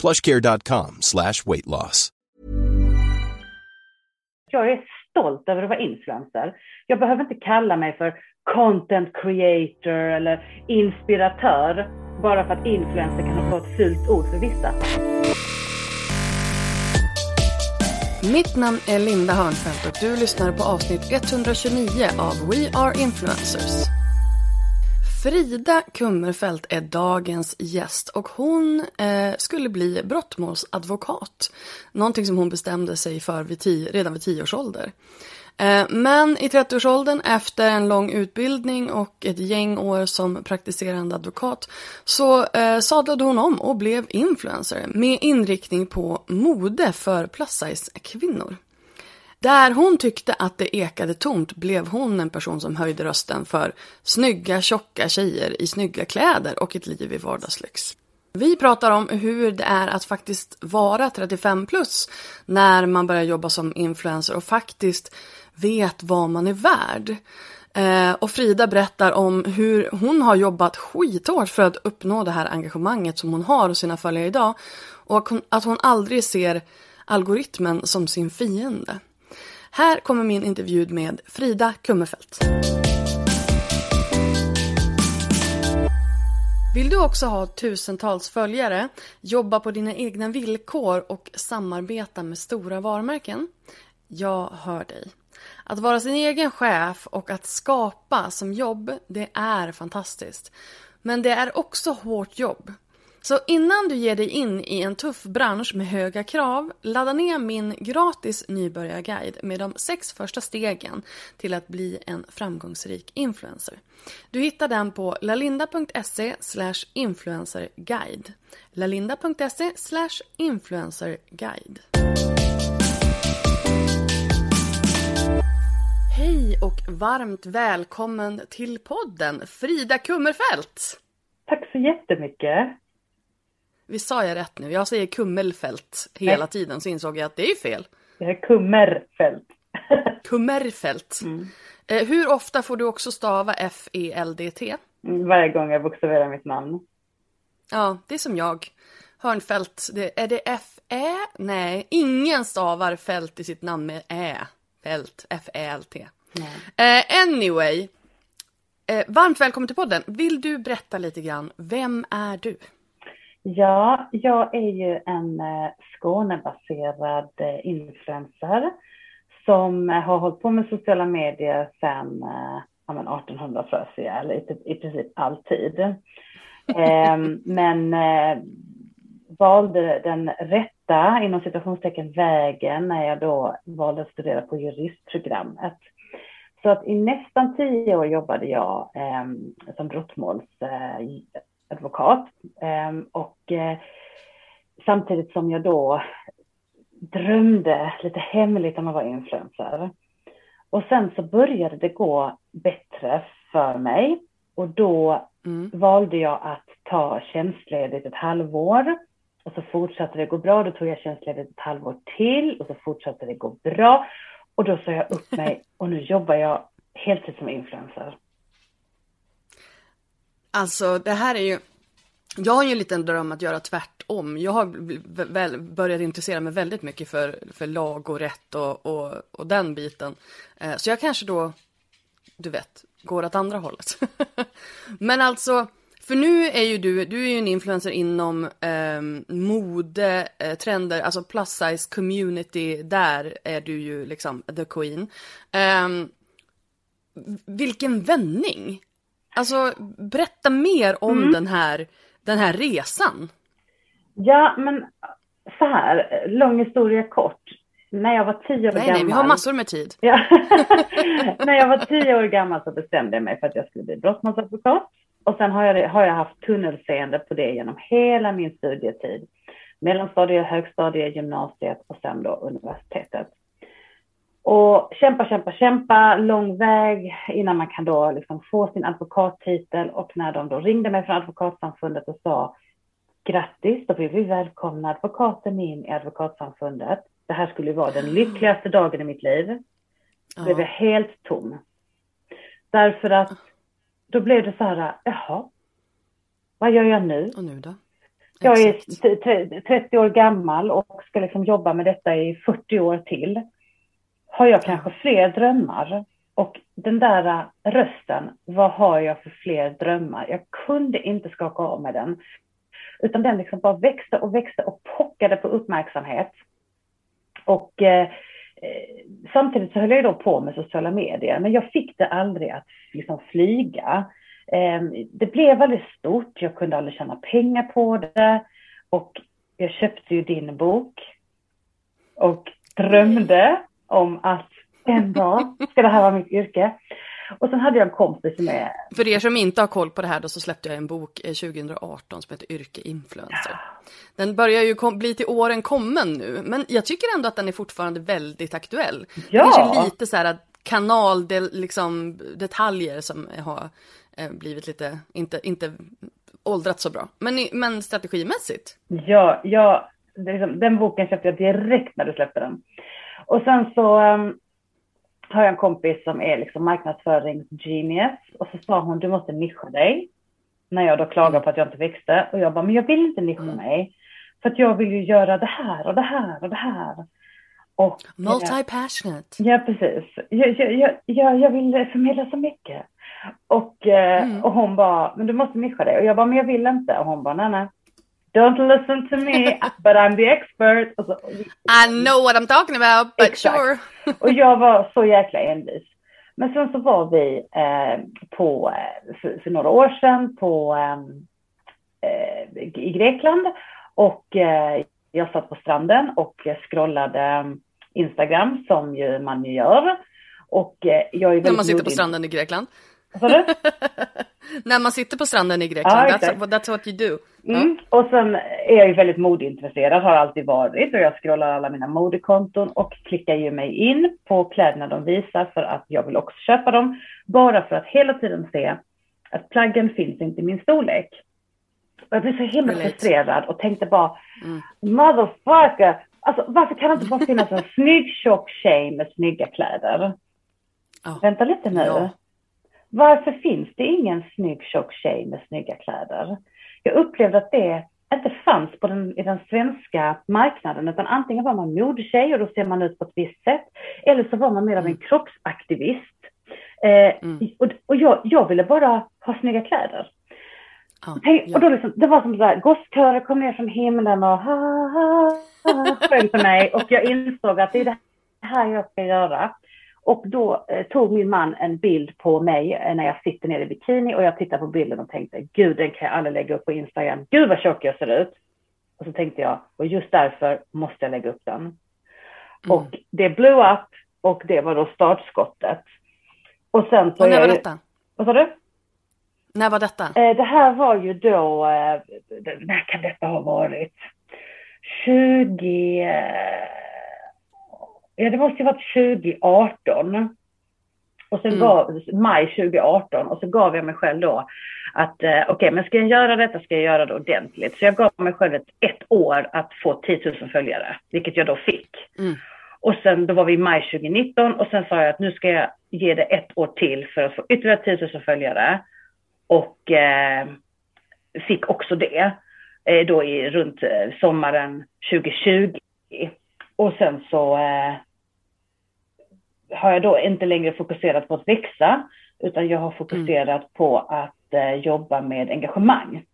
plushcare.com slash weight loss. Jag är stolt över att vara influencer. Jag behöver inte kalla mig för content creator eller inspiratör bara för att influencer kan vara ett fult ord för vissa. Mitt namn är Linda Hörnfeldt och du lyssnar på avsnitt 129 av We Are Influencers. Frida Kummerfelt är dagens gäst och hon eh, skulle bli brottmålsadvokat. Någonting som hon bestämde sig för vid tio, redan vid tio års ålder. Eh, men i 30-årsåldern efter en lång utbildning och ett gäng år som praktiserande advokat så eh, sadlade hon om och blev influencer med inriktning på mode för plus size kvinnor. Där hon tyckte att det ekade tomt blev hon en person som höjde rösten för snygga, tjocka tjejer i snygga kläder och ett liv i vardagslyx. Vi pratar om hur det är att faktiskt vara 35 plus när man börjar jobba som influencer och faktiskt vet vad man är värd. Eh, och Frida berättar om hur hon har jobbat skithårt för att uppnå det här engagemanget som hon har hos sina följare idag. Och att hon aldrig ser algoritmen som sin fiende. Här kommer min intervju med Frida Kummerfelt. Vill du också ha tusentals följare, jobba på dina egna villkor och samarbeta med stora varumärken? Jag hör dig. Att vara sin egen chef och att skapa som jobb, det är fantastiskt. Men det är också hårt jobb. Så innan du ger dig in i en tuff bransch med höga krav, ladda ner min gratis nybörjarguide med de sex första stegen till att bli en framgångsrik influencer. Du hittar den på lalinda.se influencerguide. lalinda.se influencerguide. Hej och varmt välkommen till podden Frida Kummerfelt! Tack så jättemycket. Vi sa jag rätt nu? Jag säger Kummelfält hela Nej. tiden så insåg jag att det är fel. Det är Kummerfält. Kummerfält. Mm. Eh, hur ofta får du också stava F-E-L-D-T? Mm, Varje gång jag bokstaverar mitt namn. Ja, det är som jag. Hörnfält, det, är det F-Ä? Nej, ingen stavar fält i sitt namn med Ä. Fält, F-Ä-L-T. Eh, anyway. Eh, varmt välkommen till podden. Vill du berätta lite grann, vem är du? Ja, jag är ju en eh, Skånebaserad eh, influencer som har hållit på med sociala medier sedan eh, ja, 1800 för sig, eller i, i princip alltid. Ehm, men eh, valde den rätta, inom citationstecken, vägen när jag då valde att studera på juristprogrammet. Så att i nästan tio år jobbade jag eh, som brottmåls, Eh, och eh, samtidigt som jag då drömde lite hemligt om att vara influencer. Och sen så började det gå bättre för mig. Och då Mm. valde jag att ta tjänstledigt ett halvår. Och så fortsatte det gå bra. Då tog jag tjänstledigt ett halvår till och så fortsatte det gå bra. Och då sa jag upp mig och nu jobbar jag heltid som influencer. Alltså det här är ju Jag har ju en liten dröm att göra tvärtom. Jag har väl börjat intressera mig väldigt mycket för, för lag och rätt och, och, och den biten. Eh, så jag kanske då, du vet, går åt andra hållet. Men alltså, för nu är ju du, du är ju en influencer inom eh, mode, eh, trender, alltså plus size community, där är du ju liksom the queen. Eh, vilken vändning! Alltså berätta mer om mm. den, här, den här resan. Ja, men så här, lång historia kort. När jag var tio år nej, gammal. Nej, vi har massor med tid. Ja. när jag var tio år gammal så bestämde jag mig för att jag skulle bli brottmålsadvokat. Och sen har jag, har jag haft tunnelseende på det genom hela min studietid. Mellanstadie, högstadie, gymnasiet och sen då universitetet. Och kämpa, kämpa, kämpa, lång väg innan man kan då liksom få sin advokattitel. Och när de då ringde mig från Advokatsamfundet och sa grattis, då vill vi välkomna advokaten in i Advokatsamfundet. Det här skulle vara den lyckligaste dagen i mitt liv. Då blev jag helt tom. Därför att då blev det så här, jaha, vad gör jag nu? Och nu då? Jag är 30 år gammal och ska liksom jobba med detta i 40 år till. Har jag kanske fler drömmar? Och den där äh, rösten, vad har jag för fler drömmar? Jag kunde inte skaka av mig den. Utan den liksom bara växte och växte och pockade på uppmärksamhet. Och eh, Eh, samtidigt så höll jag då på med sociala medier, men jag fick det aldrig att liksom flyga. Eh, det blev väldigt stort, jag kunde aldrig tjäna pengar på det och jag köpte ju din bok och drömde om att en dag ska det här vara mitt yrke. Och sen hade jag en kompis som är... För er som inte har koll på det här då så släppte jag en bok 2018 som heter Yrke Influencer. Den börjar ju bli till åren kommen nu, men jag tycker ändå att den är fortfarande väldigt aktuell. Ja. Kanske lite så här kanal, liksom, detaljer som har eh, blivit lite, inte, inte åldrats så bra. Men, men strategimässigt? Ja, ja liksom, den boken köpte jag direkt när du släppte den. Och sen så um, har jag en kompis som är liksom marknadsföringsgenius och så sa hon du måste nischa dig. När jag då klagar på att jag inte växte och jag bara men jag vill inte nischa mm. mig. För att jag vill ju göra det här och det här och det här. Och, Multi-passionate. Ja, precis. Jag, jag, jag, jag vill förmedla så mycket. Och, eh, mm. och hon bara, men du måste nischa dig. Och jag bara, men jag vill inte. Och hon bara, nej, nej. Don't listen to me, but I'm the expert. Så, I know what I'm talking about, but exakt. sure. och jag var så jäkla envis. Men sen så var vi eh, på, eh, för, för, några år sedan på, ehm, eh, i Grekland och eh, jag satt på stranden och scrollade Instagram som ju man ju gör. Och eh, jag är När man sitter på stranden i Grekland? När man sitter på stranden i Grekland, ja, that's, that's, what you do. Mm. Ja. Och sen är jag ju väldigt modeintresserad, har alltid varit och jag scrollar alla mina modekonton och klickar ju mig in på kläderna de visar för att jag vill också köpa dem. Bara för att hela tiden se att plaggen finns inte i min storlek. Och jag blev så himla Relate. frustrerad och tänkte bara, mm. motherfucker, alltså varför kan det inte bara finnas en snygg tjock tjej med snygga kläder? Oh. Vänta lite nu. Ja. Varför finns det ingen snygg tjock tjej med snygga kläder? Jag upplevde att det inte fanns på den, i den svenska marknaden, utan antingen var man modetjej och då ser man ut på ett visst sätt, eller så var man mer av en mm. kroppsaktivist. Eh, mm. Och, och jag, jag, ville bara ha snygga kläder. Ah, ja. Och då liksom, det var som så gosskörer kom ner från himlen och ha, ha, ha, sjöng för mig och jag insåg att det är det här jag ska göra. Och då eh, tog min man en bild på mig eh, när jag sitter nere i bikini och jag tittade på bilden och tänkte, gud den kan jag aldrig lägga upp på Instagram. Gud vad tjock jag ser ut. Och så tänkte jag, och just därför måste jag lägga upp den. Mm. Och det blew up och det var då startskottet. Och sen så... Och när var detta? Vad sa du? När var detta? Eh, det här var ju då, eh, när kan detta ha varit? 20 ja det måste ju varit 2018. Och sen mm. gav, maj 2018 och så gav jag mig själv då att eh, okej, okay, men ska jag göra detta ska jag göra det ordentligt. Så jag gav mig själv ett, ett år att få 10 000 följare, vilket jag då fick. Mm. Och sen då var vi i maj 2019 och sen sa jag att nu ska jag ge det ett år till för att få ytterligare 10 000 följare. Och eh, fick också det eh, då i runt eh, sommaren 2020. Och sen så eh, har jag då inte längre fokuserat på att växa, utan jag har fokuserat mm. på att eh, jobba med engagemang.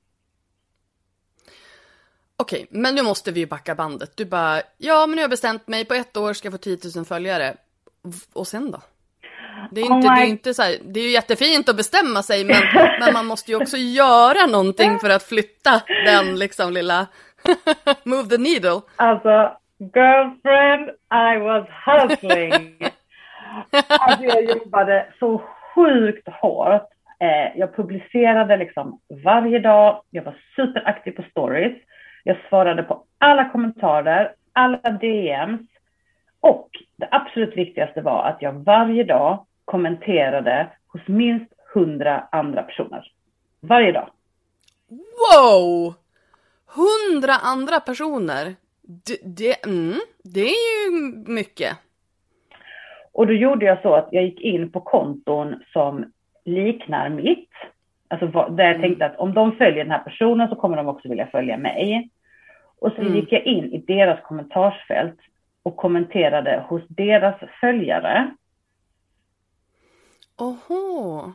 Okej, men nu måste vi ju backa bandet. Du bara, ja men nu har jag bestämt mig, på ett år ska jag få 10 000 följare. Och sen då? Det är, oh inte, det är inte så här, det är ju jättefint att bestämma sig men, men man måste ju också göra någonting för att flytta den liksom lilla move the needle. Alltså, girlfriend, I was hustling. alltså jag jobbade så sjukt hårt. Eh, jag publicerade liksom varje dag, jag var superaktiv på stories. Jag svarade på alla kommentarer, alla DMs. Och det absolut viktigaste var att jag varje dag kommenterade hos minst hundra andra personer. Varje dag. Wow! Hundra andra personer? Det, det, mm, det är ju mycket. Och då gjorde jag så att jag gick in på konton som liknar mitt. Alltså där jag mm. tänkte att om de följer den här personen så kommer de också vilja följa mig. Och så mm. gick jag in i deras kommentarsfält och kommenterade hos deras följare. Oho.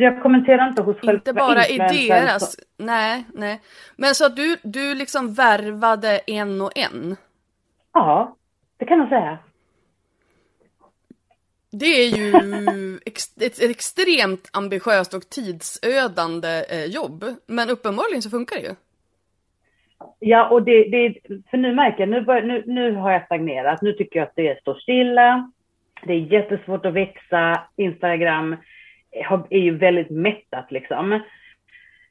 Jag kommenterar inte hos själva Inte bara i deras, så... nej, nej. Men så att du, du liksom värvade en och en? Ja, det kan man säga. Det är ju ett extremt ambitiöst och tidsödande eh, jobb. Men uppenbarligen så funkar det ju. Ja, och det, det för nu märker jag, nu, bör, nu, nu har jag stagnerat. Nu tycker jag att det står stilla. Det är jättesvårt att växa. Instagram är ju väldigt mättat liksom.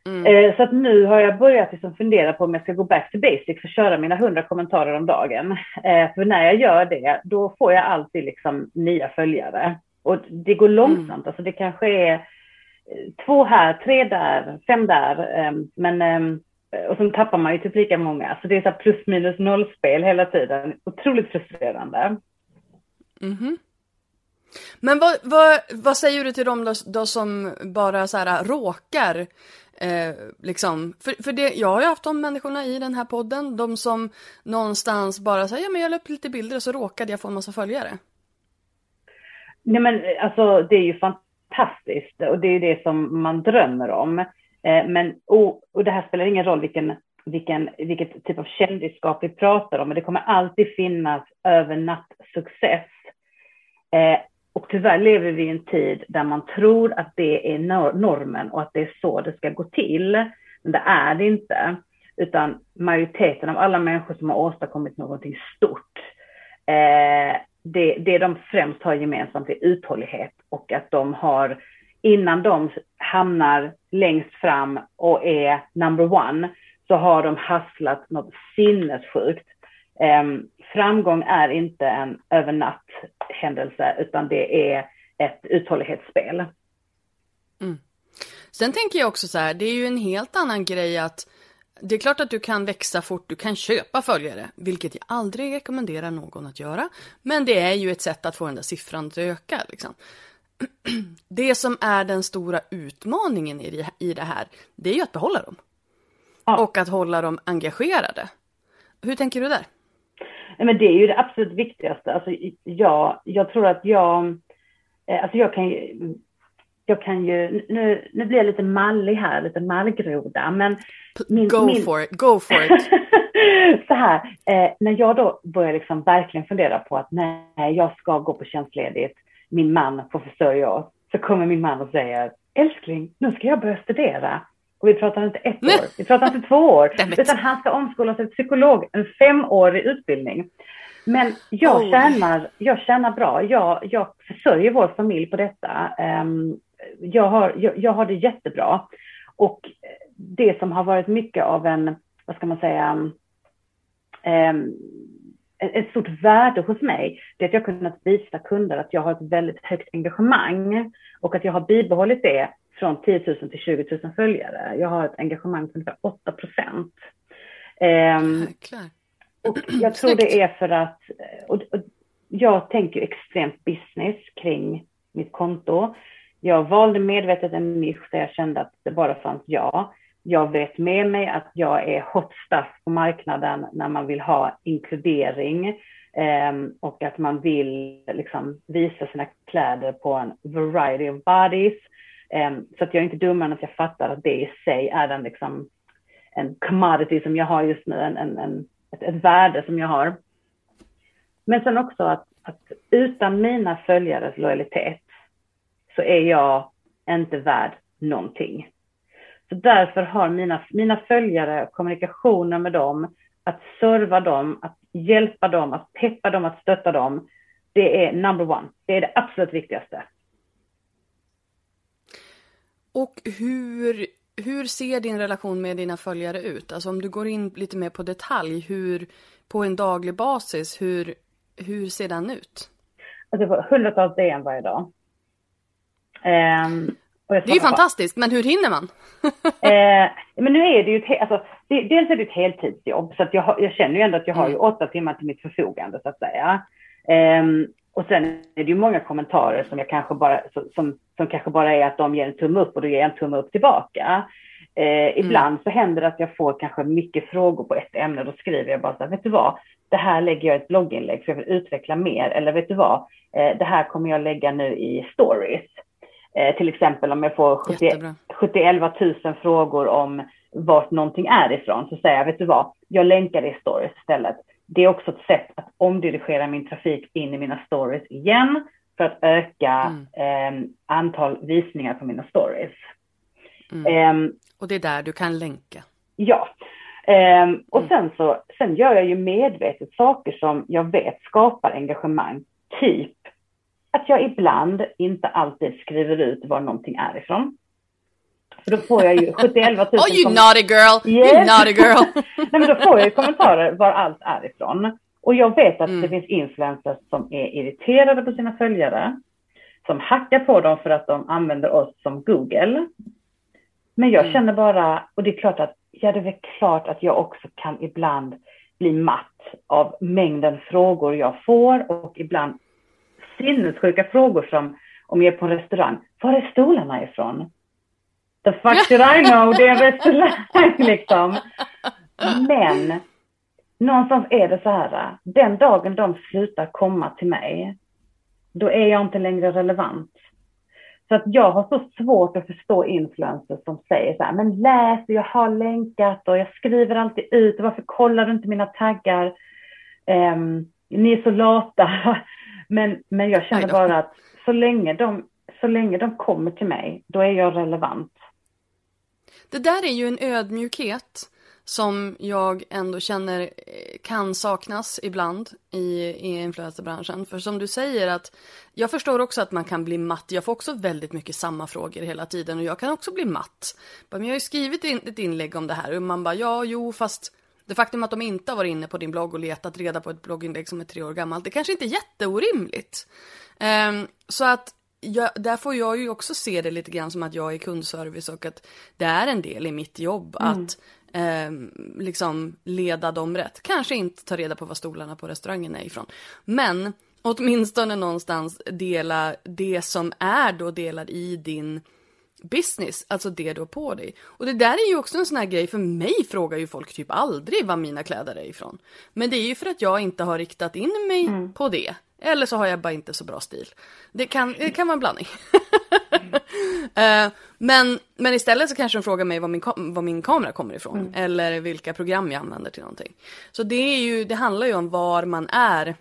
Mm. Eh, så att nu har jag börjat liksom fundera på om jag ska gå back to basics och köra mina hundra kommentarer om dagen. Eh, för när jag gör det, då får jag alltid liksom nya följare. Och det går långsamt, mm. alltså det kanske är eh, två här, tre där, fem där. Men, och sen tappar man ju typ lika många. Så det är så plus minus noll-spel hela tiden. Otroligt frustrerande. Mm. Men vad, vad, vad säger du till dem då, då som bara så här äh, råkar Eh, liksom, för, för det, jag har ju haft de människorna i den här podden, de som någonstans bara säger ja men jag la upp lite bilder och så råkade jag få en massa följare. Nej men eh, alltså det är ju fantastiskt och det är ju det som man drömmer om. Eh, men, och, och det här spelar ingen roll vilken, vilken, vilket typ av kändisskap vi pratar om, men det kommer alltid finnas övernattsuccess. Eh, och tyvärr lever vi i en tid där man tror att det är normen och att det är så det ska gå till. Men det är det inte. Utan majoriteten av alla människor som har åstadkommit någonting stort, eh, det, det de främst har gemensamt är uthållighet och att de har, innan de hamnar längst fram och är number one, så har de hasslat något sinnessjukt. Um, framgång är inte en övernatthändelse utan det är ett uthållighetsspel. Mm. Sen tänker jag också så här, det är ju en helt annan grej att det är klart att du kan växa fort, du kan köpa följare, vilket jag aldrig rekommenderar någon att göra. Men det är ju ett sätt att få den där siffran att öka. Liksom. Det som är den stora utmaningen i det här, det är ju att behålla dem. Ja. Och att hålla dem engagerade. Hur tänker du där? Nej, men det är ju det absolut viktigaste. Alltså, jag, jag tror att jag, eh, alltså jag kan ju, jag kan ju, nu, nu blir jag lite mallig här, lite mallgroda, men... Min, go min... for it, go for it! så här, eh, när jag då börjar liksom verkligen fundera på att nej, jag ska gå på tjänstledigt, min man får försörja oss, så kommer min man och säger, älskling, nu ska jag börja studera. Och vi pratar inte ett år, vi pratar inte två år, utan han ska omskolas till psykolog, en femårig utbildning. Men jag, oh. tjänar, jag tjänar bra, jag, jag försörjer vår familj på detta. Um, jag, har, jag, jag, har det jättebra. Och det som har varit mycket av en, vad ska man säga, um, ett stort värde hos mig, det är att jag kunnat visa kunder att jag har ett väldigt högt engagemang och att jag har bibehållit det från 10 000 till 20 000 följare. Jag har ett engagemang på ungefär 8 procent. Um, och jag tror det är för att, och, och jag tänker extremt business kring mitt konto. Jag valde medvetet en nisch där jag kände att det bara fanns jag. jag vet med mig att jag är hot stuff på marknaden när man vill ha inkludering eh, och att man vill liksom visa sina kläder på en variety of bodies. Ehm, så att jag är inte dummare än att jag fattar att det i sig är en, liksom, en commodity som jag har just nu, en, en, en ett, ett, värde som jag har. Men sen också att, att utan mina följares lojalitet så är jag inte värd någonting. Så därför har mina, mina följare kommunikationer med dem, att serva dem, att hjälpa dem, att peppa dem, att stötta dem. Det är number one. Det är det absolut viktigaste. Och hur, hur ser din relation med dina följare ut? Alltså om du går in lite mer på detalj, hur, på en daglig basis, hur, hur ser den ut? Alltså hundratals DM varje dag. Um, det är ju fantastiskt, men hur hinner man? eh, men nu är det ju ett, alltså, det, dels är det ett heltidsjobb, så att jag, jag känner ju ändå att jag har ju mm. åtta timmar till mitt förfogande, så att säga. Eh, och sen är det ju många kommentarer som jag kanske bara, som, som kanske bara är att de ger en tumme upp och då ger jag en tumme upp tillbaka. Eh, ibland mm. så händer det att jag får kanske mycket frågor på ett ämne, då skriver jag bara så här, vet du vad, det här lägger jag ett blogginlägg för jag vill utveckla mer, eller vet du vad, eh, det här kommer jag lägga nu i stories. Eh, till exempel om jag får 70, 000 frågor om vart någonting är ifrån, så säger jag, vet du vad, jag länkar det i stories istället. Det är också ett sätt att omdirigera min trafik in i mina stories igen för att öka mm. eh, antal visningar på mina stories. Mm. Eh, och det är där du kan länka? Ja. Eh, och mm. sen så sen gör jag ju medvetet saker som jag vet skapar engagemang. Typ att jag ibland inte alltid skriver ut var någonting är ifrån. För då får jag ju 71 000 Oh you naughty girl! Yes. You naughty girl! Nej men då får jag ju kommentarer var allt är ifrån. Och jag vet att mm. det finns influencers som är irriterade på sina följare. Som hackar på dem för att de använder oss som Google. Men jag mm. känner bara, och det är klart att, ja det är väl klart att jag också kan ibland bli matt av mängden frågor jag får och ibland sinnessjuka frågor som om jag är på en restaurang. Var är stolarna ifrån? The fuck did I know? Det är en restaurang liksom. Men någonstans är det så här, den dagen de slutar komma till mig, då är jag inte längre relevant. Så att jag har så svårt att förstå influencers som säger så här, men läs, jag har länkat och jag skriver alltid ut, varför kollar du inte mina taggar? Um, ni är så lata. Men, men jag känner bara att så länge, de, så länge de kommer till mig, då är jag relevant. Det där är ju en ödmjukhet som jag ändå känner eh, kan saknas ibland i, i influencerbranschen. För som du säger att jag förstår också att man kan bli matt. Jag får också väldigt mycket samma frågor hela tiden och jag kan också bli matt. Men jag har ju skrivit ett inlägg om det här och man bara ja, jo, fast det faktum att de inte har varit inne på din blogg och letat reda på ett blogginlägg som är tre år gammalt, det kanske inte är jätteorimligt. Um, så att jag, där får jag ju också se det lite grann som att jag är kundservice och att det är en del i mitt jobb mm. att um, liksom leda dem rätt. Kanske inte ta reda på vad stolarna på restaurangen är ifrån. Men åtminstone någonstans dela det som är då delad i din business, alltså det du har på dig. Och det där är ju också en sån här grej, för mig frågar ju folk typ aldrig var mina kläder är ifrån. Men det är ju för att jag inte har riktat in mig mm. på det. Eller så har jag bara inte så bra stil. Det kan, det kan vara en blandning. uh, men, men istället så kanske de frågar mig var min, var min kamera kommer ifrån. Mm. Eller vilka program jag använder till någonting. Så det, är ju, det handlar ju om var man är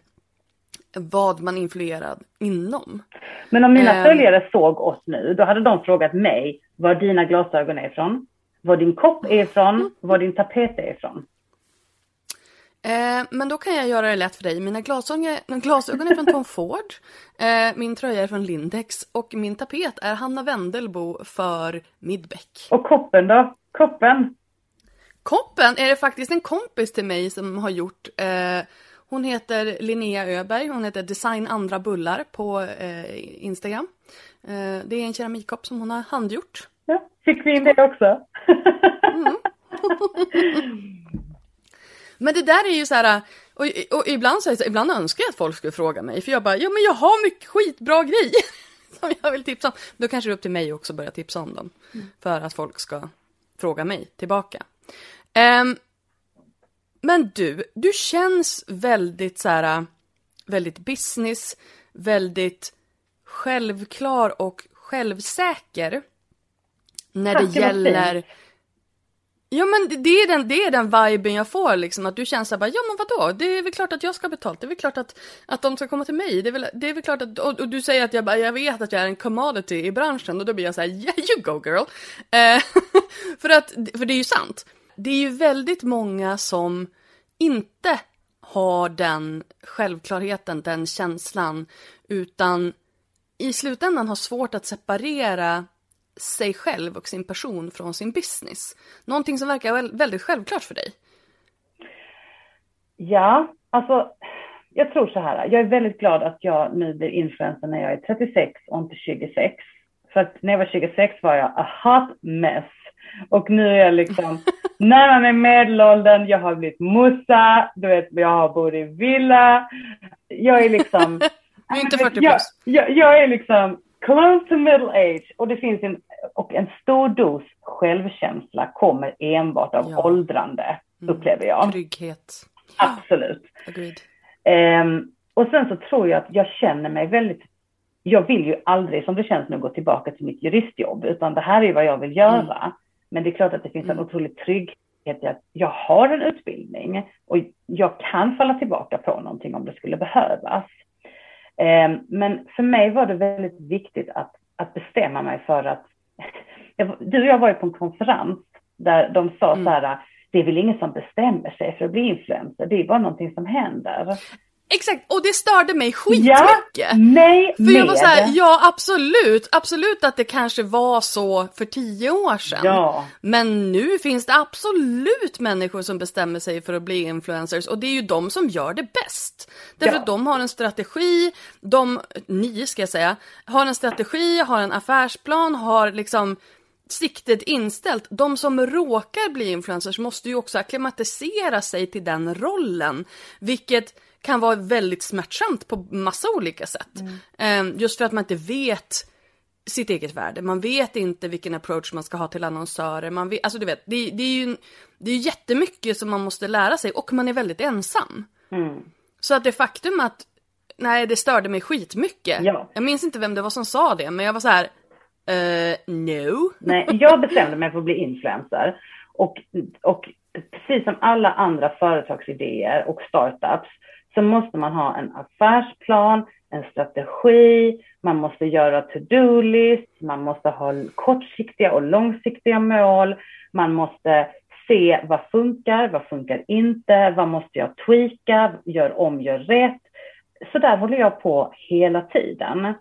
vad man influerad inom. Men om mina um, följare såg oss nu, då hade de frågat mig var dina glasögon är ifrån, var din kopp är ifrån, var din tapet är ifrån. Eh, men då kan jag göra det lätt för dig. Mina glasögon, glasögon är från Tom Ford. Eh, min tröja är från Lindex och min tapet är Hanna Wendelbo för Midbeck. Och koppen då? Koppen? Koppen är det faktiskt en kompis till mig som har gjort. Eh, hon heter Linnea Öberg, hon heter Design andra bullar på eh, Instagram. Eh, det är en keramikkopp som hon har handgjort. Ja, fick vi in det också? mm. men det där är ju så här, och, och ibland, så, ibland önskar jag att folk skulle fråga mig, för jag bara, ja men jag har mycket skitbra grejer som jag vill tipsa om. Då kanske det är upp till mig också att börja tipsa om dem. Mm. För att folk ska fråga mig tillbaka. Um, men du, du känns väldigt så här, väldigt business, väldigt självklar och självsäker. När Tack, det gäller fint. Ja men det- är, den, det är den viben jag får liksom, att du känner såhär ja men vadå, det är väl klart att jag ska ha betalt, det är väl klart att, att de ska komma till mig, det är väl, det är väl klart att, och, och du säger att jag bara, jag vet att jag är en commodity i branschen och då blir jag såhär, yeah you go girl. Eh, för att, för det är ju sant. Det är ju väldigt många som inte har den självklarheten, den känslan, utan i slutändan har svårt att separera sig själv och sin person från sin business. Någonting som verkar väldigt självklart för dig. Ja, alltså jag tror så här. Jag är väldigt glad att jag nu blir influencer när jag är 36 och inte 26. För att när jag var 26 var jag a hot mess. Och nu är jag liksom närmare mig medelåldern, jag har blivit mussa, du vet, jag har bott i villa. Jag är liksom... Du är inte 40 jag, plus. jag, jag är liksom close to middle age och det finns en, och en stor dos självkänsla kommer enbart av Ja. åldrande, upplever jag. Trygghet. Absolut. Agreed. Ehm, och sen så tror jag att jag känner mig väldigt, jag vill ju aldrig som det känns nu gå tillbaka till mitt juristjobb, utan det här är vad jag vill göra. Men det är klart att det finns en otrolig trygghet i att jag har en utbildning och jag kan falla tillbaka på någonting om det skulle behövas. Ehm, men för mig var det väldigt viktigt att, att bestämma mig för att, du och jag var ju på en konferens där de sa så här, det är väl ingen som bestämmer sig för att bli influencer, det är bara någonting som händer. Exakt, och det störde mig Ja, skitmycket. mig För jag var såhär, ja absolut, absolut att det kanske var så för tio år sedan. Ja. Men nu finns det absolut människor som bestämmer sig för att bli influencers och det är ju de som gör det bäst. Därför Ja. att de har en strategi, de, ni ska jag säga, har en strategi, har en affärsplan, har liksom siktet inställt. De som råkar bli influencers måste ju också akklimatisera sig till den rollen. Vilket kan vara väldigt smärtsamt på massa olika sätt. Eh, Just för att man inte vet sitt eget värde. Man vet inte vilken approach man ska ha till annonsörer. Man vet, alltså du vet, det, det är ju det är jättemycket som man måste lära sig och man är väldigt ensam. Mm. Så att det faktum att, nej det störde mig skitmycket. Ja. Jag minns inte vem det var som sa det, men jag var så här. Uh, no. Nej, jag bestämde mig för att bli influencer. Och, och precis som alla andra företagsidéer och startups så måste man ha en affärsplan, en strategi, man måste göra to-do-list, man måste ha kortsiktiga och långsiktiga mål, man måste se vad funkar, vad funkar inte, vad måste jag tweaka, gör om, gör rätt. Så där håller jag på hela tiden.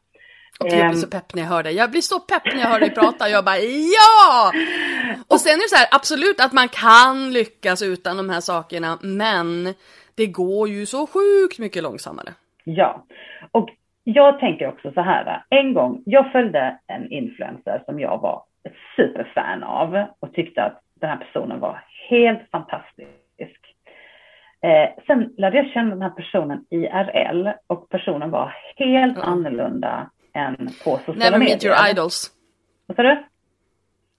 Och jag blir Ehm. så pepp när jag hör det. Jag blir så pepp när jag hör dig prata. Jag bara ja! Och sen är det så här, absolut att man kan lyckas utan de här sakerna, men det går ju så sjukt mycket långsammare. Ja, och jag tänker också så här. En gång, jag följde en influencer som jag var ett superfan av och tyckte att den här personen var helt fantastisk. Eh, sen lärde jag känna den här personen IRL och personen var helt annorlunda än på sociala Never medier. meet your idols. Vad sa du?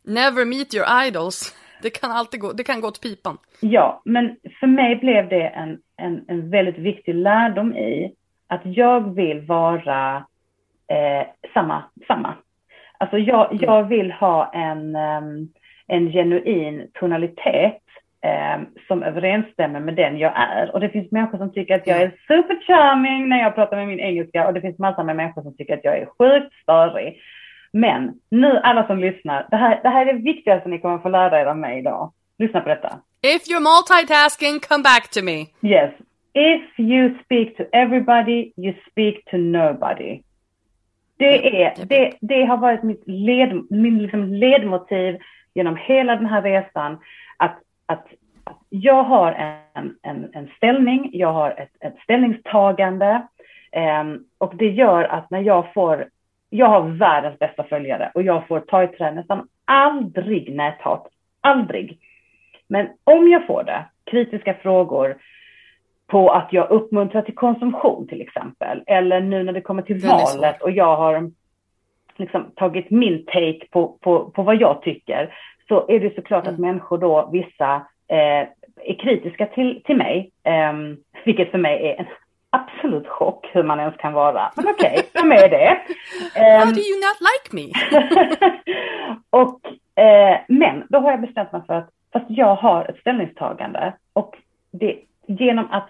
Never meet your idols. Det kan alltid gå, det kan gå åt pipan. Ja, men för mig blev det en, en, en väldigt viktig lärdom i att jag vill vara eh, samma, samma. Alltså jag, jag vill ha en, em, en genuin tonalitet em, som överensstämmer med den jag är. Och det finns människor som tycker att jag är super charming när jag pratar med min engelska och det finns massor med människor som tycker att jag är sjukt störig. Men nu alla som lyssnar, det här, det här är det viktigaste ni kommer få lära er av mig idag. Lyssna på detta. If you're multitasking, come back to me. Yes. If you speak to everybody, you speak to nobody. Det, är, det, det har varit mitt, led, min liksom ledmotiv genom hela den här resan. Att, att jag har en, en, en ställning, jag har ett, ett ställningstagande. ehm, och det gör att när jag får, jag har världens bästa följare och jag får ta i trä nästan aldrig näthat. Aldrig. Men om jag får det, kritiska frågor på att jag uppmuntrar till konsumtion till exempel, eller nu när det kommer till Den valet och jag har liksom tagit min take på, på, på vad jag tycker, så är det såklart mm. att människor då, vissa, eh, är kritiska till, till mig, eh, vilket för mig är en absolut chock hur man ens kan vara. Men okej, okay, de är det. How do you not like me? och, eh, men då har jag bestämt mig för att, fast jag har ett ställningstagande och det, genom att,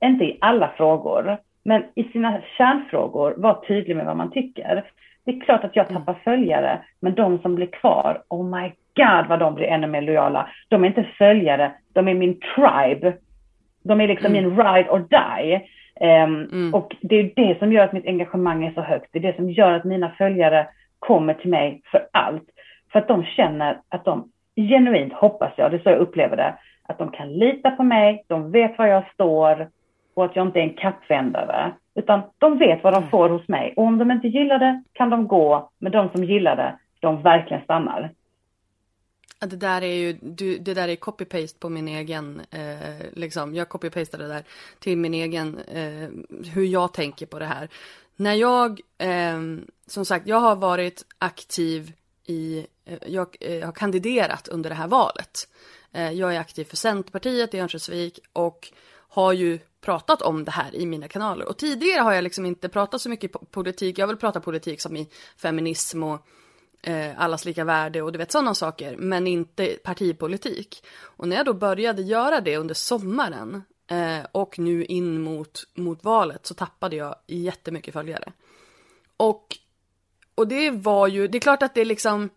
inte i alla frågor, men i sina kärnfrågor vara tydlig med vad man tycker. Det är klart att jag tappar mm. följare, men de som blir kvar, oh my god vad de blir ännu mer lojala. De är inte följare, de är min tribe. De är liksom mm. min ride or die. Um, mm. Och det är det som gör att mitt engagemang är så högt. Det är det som gör att mina följare kommer till mig för allt. För att de känner att de genuint, hoppas jag, det är så jag upplever det, att de kan lita på mig, de vet var jag står och att jag inte är en kappvändare. Utan de vet vad de mm. får hos mig och om de inte gillar det kan de gå, men de som gillar det, de verkligen stannar. Det där är ju, du, det där är copy-paste på min egen, eh, liksom, jag copy-pastade det där till min egen, eh, hur jag tänker på det här. När jag, eh, som sagt, jag har varit aktiv i, eh, jag eh, har kandiderat under det här valet. Eh, jag är aktiv för Centerpartiet i Örnsköldsvik och har ju pratat om det här i mina kanaler. Och tidigare har jag liksom inte pratat så mycket politik, jag vill prata politik som i feminism och eh, allas lika värde och du vet sådana saker, men inte partipolitik. Och när jag då började göra det under sommaren eh, och nu in mot, mot valet så tappade jag jättemycket följare. Och, och det var ju, det är klart att det liksom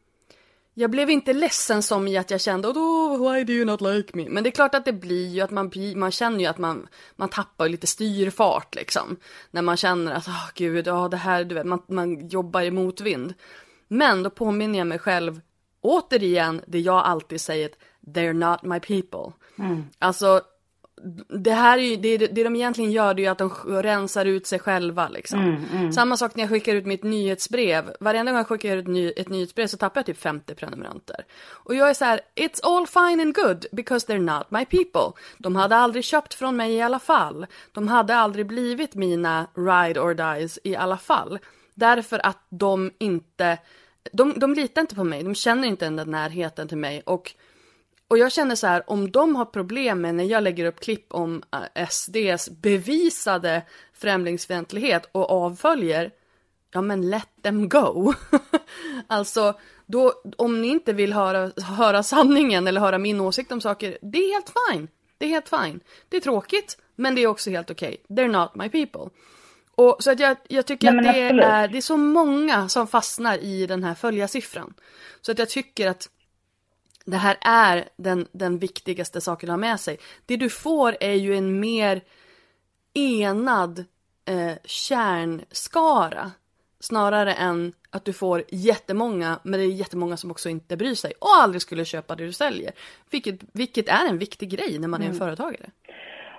jag blev inte ledsen som i att jag kände oh, why do you not like me? Men det är klart att det blir ju att man, man känner ju att man, man tappar lite styrfart liksom. När man känner att, oh, gud, oh, det här, du vet, man, man jobbar i motvind. Men då påminner jag mig själv återigen det jag alltid säger, they're not my people. Mm. Alltså det här är ju, det, det de egentligen gör det är ju att de rensar ut sig själva liksom. Mm, mm. Samma sak när jag skickar ut mitt nyhetsbrev. Varenda gång jag skickar ut ett, ny, ett nyhetsbrev så tappar jag typ 50 prenumeranter. Och jag är så här, it's all fine and good because they're not my people. De hade aldrig köpt från mig i alla fall. De hade aldrig blivit mina ride or dies i alla fall. Därför att de inte, de, de litar inte på mig, de känner inte den där närheten till mig och och jag känner så här, om de har problem med när jag lägger upp klipp om eh, SDs bevisade främlingsfientlighet och avföljer, ja men let them go. alltså, då, om ni inte vill höra, höra sanningen eller höra min åsikt om saker, det är helt fine. Det är helt fine. Det är tråkigt, men det är också helt okej. Okay. They're not my people. Och, så att jag, jag tycker Nej, att det är, det är så många som fastnar i den här följarsiffran. Så att jag tycker att det här är den, den viktigaste saken att ha med sig. Det du får är ju en mer enad eh, kärnskara. Snarare än att du får jättemånga, men det är jättemånga som också inte bryr sig och aldrig skulle köpa det du säljer. Vilket, vilket är en viktig grej när man är en mm. företagare.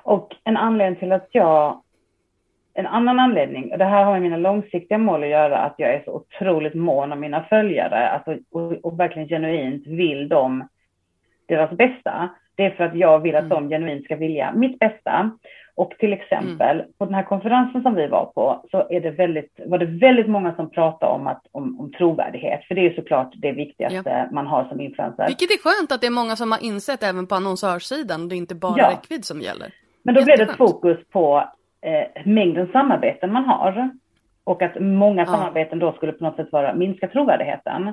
Och en anledning till att jag en annan anledning, och det här har med mina långsiktiga mål att göra, att jag är så otroligt mån om mina följare alltså, och, och verkligen genuint vill dem deras bästa. Det är för att jag vill att mm. de genuint ska vilja mitt bästa. Och till exempel mm. på den här konferensen som vi var på så är det väldigt, var det väldigt många som pratade om, att, om, om trovärdighet. För det är såklart det viktigaste ja. man har som influencer. Vilket är skönt att det är många som har insett även på annonsörssidan. Det är inte bara ja. räckvidd som gäller. Men då blev det ett fokus på eh, mängden samarbeten man har. Och att många ja. samarbeten då skulle på något sätt vara minska trovärdigheten.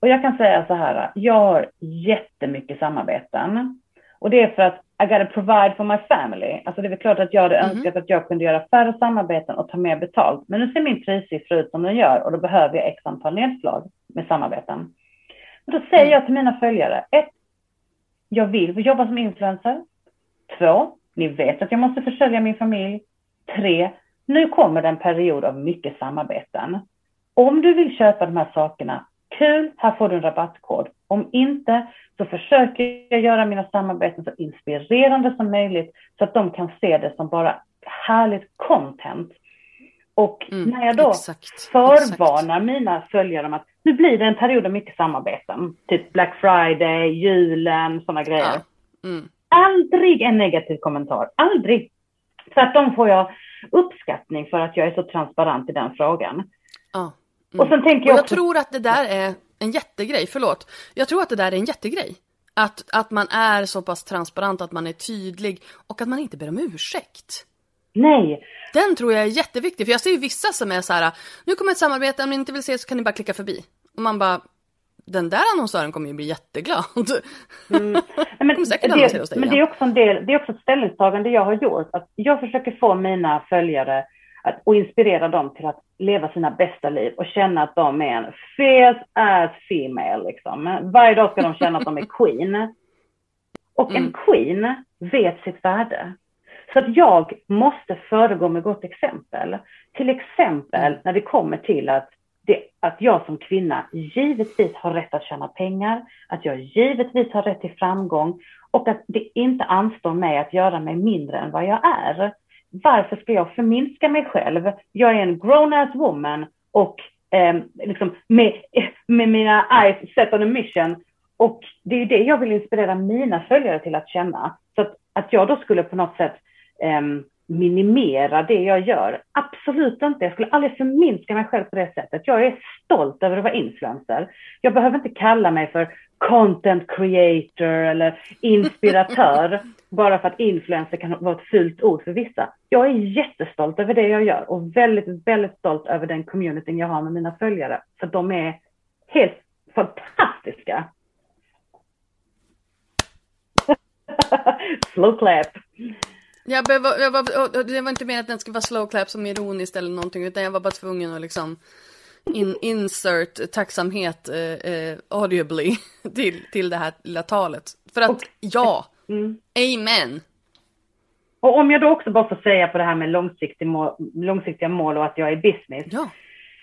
Och jag kan säga så här, jag har jättemycket samarbeten. Och det är för att I gotta provide for my family. Alltså det är väl klart att jag hade mm. önskat att jag kunde göra färre samarbeten och ta mer betalt. Men nu ser min prissiffra ut som den gör och då behöver jag x antal nedslag med samarbeten. Och då säger mm. jag till mina följare, ett, jag vill jobba som influencer. Två, ni vet att jag måste försörja min familj. Tre, nu kommer det en period av mycket samarbeten. Om du vill köpa de här sakerna, kul, här får du en rabattkod. Om inte så försöker jag göra mina samarbeten så inspirerande som möjligt så att de kan se det som bara härligt content. Och mm, när jag då exakt, förvarnar exakt. mina följare om att nu blir det en period av mycket samarbeten, typ Black Friday, julen, sådana grejer. Ja. Mm. Aldrig en negativ kommentar, aldrig. Tvärtom får jag uppskattning för att jag är så transparent i den frågan. Ja. Mm. Och sen tänker jag, och jag också... tror att det där är en jättegrej, förlåt. Jag tror att det där är en jättegrej. Att, att man är så pass transparent, att man är tydlig och att man inte ber om ursäkt. Nej. Den tror jag är jätteviktig, för jag ser ju vissa som är så här, nu kommer ett samarbete, om ni inte vill se så kan ni bara klicka förbi. Och man bara, den där annonsören kommer ju bli jätteglad. Mm. Men, det, men det är också en del, det är också ett ställningstagande jag har gjort. Att jag försöker få mina följare att, och inspirera dem till att leva sina bästa liv och känna att de är en fierce ass female. Liksom. Varje dag ska de känna att de är queen. Och en mm. queen vet sitt värde. Så att jag måste föregå med gott exempel. Till exempel mm. när det kommer till att, det, att jag som kvinna givetvis har rätt att tjäna pengar, att jag givetvis har rätt till framgång och att det inte anstår mig att göra mig mindre än vad jag är. Varför ska jag förminska mig själv? Jag är en grown-ass woman och eh, liksom med, med mina eyes set on a mission. Och det är det jag vill inspirera mina följare till att känna. Så att, att jag då skulle på något sätt eh, minimera det jag gör. Absolut inte. Jag skulle aldrig förminska mig själv på det sättet. Jag är stolt över att vara influencer. Jag behöver inte kalla mig för content creator eller inspiratör bara för att influencer kan vara ett fult ord för vissa. Jag är jättestolt över det jag gör och väldigt, väldigt stolt över den communityn jag har med mina följare. För de är helt fantastiska. Slow clap. Jag behöver, jag var, det var inte meningen att den skulle vara slow clap som ironiskt eller någonting, utan jag var bara tvungen att liksom in, insert tacksamhet eh, eh, audibly till, till det här lilla talet. För att och, ja, mm. amen. Och om jag då också bara får säga på det här med långsiktig mål, långsiktiga mål och att jag är business. Ja.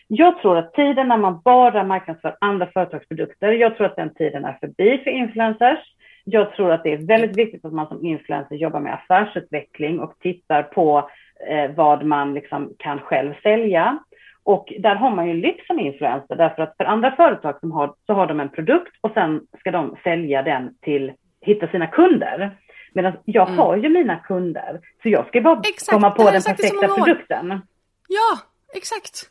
Jag tror att tiden när man bara marknadsför andra företagsprodukter, jag tror att den tiden är förbi för influencers. Jag tror att det är väldigt viktigt att man som influencer jobbar med affärsutveckling och tittar på eh, vad man liksom kan själv sälja. Och där har man ju lyft som influencer därför att för andra företag som har, så har de en produkt och sen ska de sälja den till, hitta sina kunder. Medan jag mm. har ju mina kunder, så jag ska bara exakt. komma på den perfekta produkten. Ja, exakt.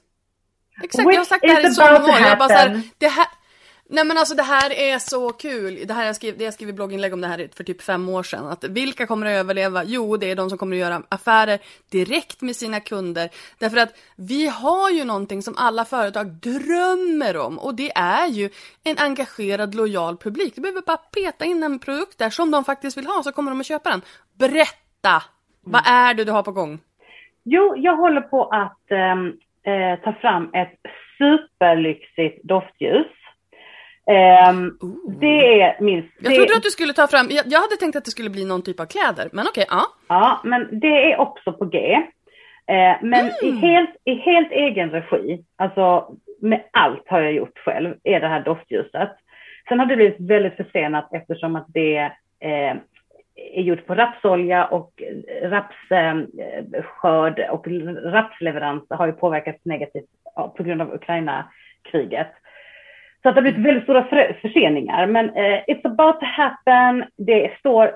Exakt, Which jag har sagt det här i så många år. Jag bara så här, det här, Nej men alltså det här är så kul. Det här jag skrev, det jag skrev blogginlägg om det här för typ fem år sedan. Att vilka kommer att överleva? Jo, det är de som kommer att göra affärer direkt med sina kunder. Därför att vi har ju någonting som alla företag drömmer om och det är ju en engagerad, lojal publik. Du behöver bara peta in en produkt där som de faktiskt vill ha så kommer de att köpa den. Berätta! Mm. Vad är det du har på gång? Jo, jag håller på att äh, ta fram ett superlyxigt doftljus Um, det är min... Jag trodde att du skulle ta fram, jag, jag, hade tänkt att det skulle bli någon typ av kläder, men okej, okay, ja. Ja, men det är också på G. Uh, men mm. i, helt, i helt egen regi, alltså med allt har jag gjort själv, är det här doftljuset. Sen har det blivit väldigt försenat eftersom att det eh, är gjort på rapsolja och rapsskörd eh, och rapsleverans har ju påverkats negativt på grund av Ukraina-kriget. Så att det har blivit väldigt stora förseningar. Men eh, it's about to happen. Det står,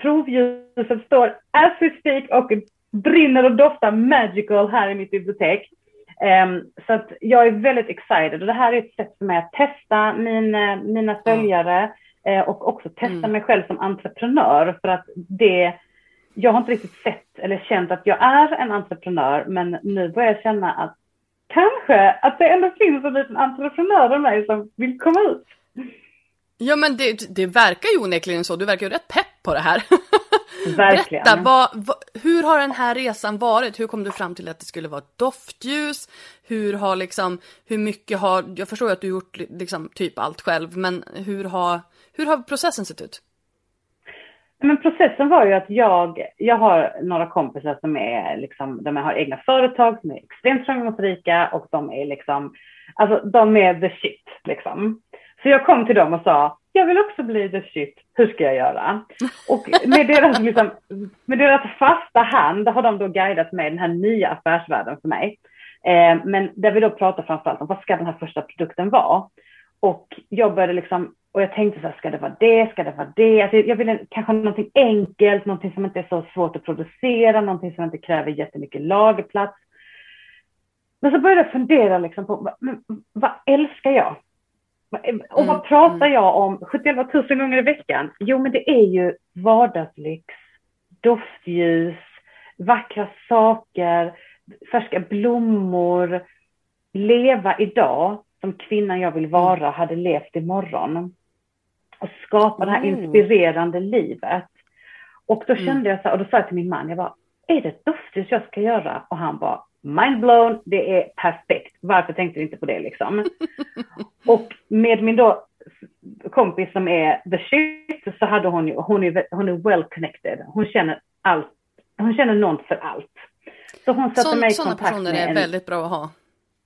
provljuset står as we speak och brinner och doftar magical här i mitt bibliotek. Um, så att jag är väldigt excited och det här är ett sätt för mig att testa min, eh, mina följare uh, och också testa mm. mig själv som entreprenör för att det jag har inte riktigt sett eller känt att jag är en entreprenör men nu börjar jag känna att kanske att det ändå finns en liten entreprenör i mig som vill komma ut. Ja men det, det verkar ju onekligen så, du verkar ju rätt pepp på det här. Verkligen. Berätta, vad, vad, hur har den här resan varit? Hur kom du fram till att det skulle vara doftljus? Hur har liksom, hur mycket har, jag förstår att du gjort liksom typ allt själv, men hur har, hur har processen sett ut? Men processen var ju att jag, jag har några kompisar som är liksom, de har egna företag som är extremt framgångsrika och de är liksom, alltså de är the shit liksom. Så jag kom till dem och sa, jag vill också bli the shit, hur ska jag göra? Och med deras, liksom, med deras fasta hand har de då guidat mig den här nya affärsvärlden för mig. Eh, men där vi då pratar framförallt om vad ska den här första produkten vara? Och jag började liksom och jag tänkte så här, ska det vara det, ska det vara det? Alltså jag ville kanske någonting enkelt, någonting som inte är så svårt att producera, någonting som inte kräver jättemycket lagerplats. Men så började jag fundera liksom på, men, vad älskar jag? Och vad Mm, pratar jag om 71 000 gånger i veckan? Jo, men det är ju vardagslyx, doftljus, vackra saker, färska blommor, leva idag som kvinnan jag vill vara hade levt imorgon. Och skapa det här Oh. inspirerande livet. Och då Mm. kände jag så här, och då sa jag till min man, jag bara, är det ett doftljus jag ska göra? Och han bara, mind blown, det är perfekt. Varför tänkte du inte på det liksom? och med min då kompis som är the shit så hade hon ju, hon är, hon är well connected. Hon känner allt, hon känner någon för allt. Så hon satte Sån, mig i sådana kontakt personer med är en, väldigt bra att ha.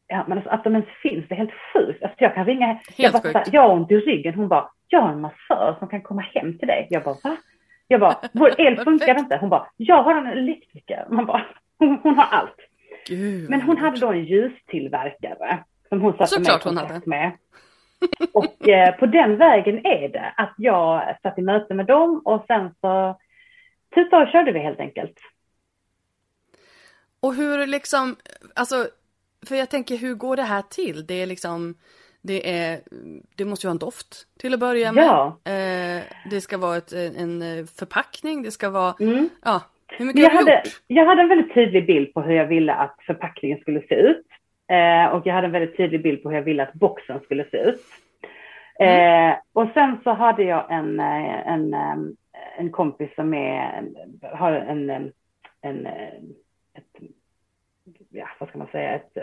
Ja, men alltså, att de ens finns, det är helt sjukt. Alltså, jag kan ringa, jag Helt bara, sjukt. jag har ont i ryggen. Hon bara, jag har en massör som kan komma hem till dig. Jag bara, va? Jag bara, vår el funkar inte. Hon bara, jag har en elektriker. Man bara, hon, hon har allt. Gud, Men hon hade då en ljustillverkare som hon satte Såklart mig i kontakt med. Och eh, på den vägen är det att jag satt i möte med dem och sen så tuta och körde vi helt enkelt. Och hur liksom, alltså, för jag tänker hur går det här till? Det är liksom, det är, det måste ju ha en doft till att börja med. Ja. Eh, det ska vara ett, en eh, förpackning, det ska vara, Mm. ja, hur mycket jag, har du hade, gjort? jag hade en väldigt tydlig bild på hur jag ville att förpackningen skulle se ut. Eh, och jag hade en väldigt tydlig bild på hur jag ville att boxen skulle se ut. Eh, och sen så hade jag en, eh, en, eh, en kompis som är, har en, en, en ett, ja, vad ska man säga, ett eh,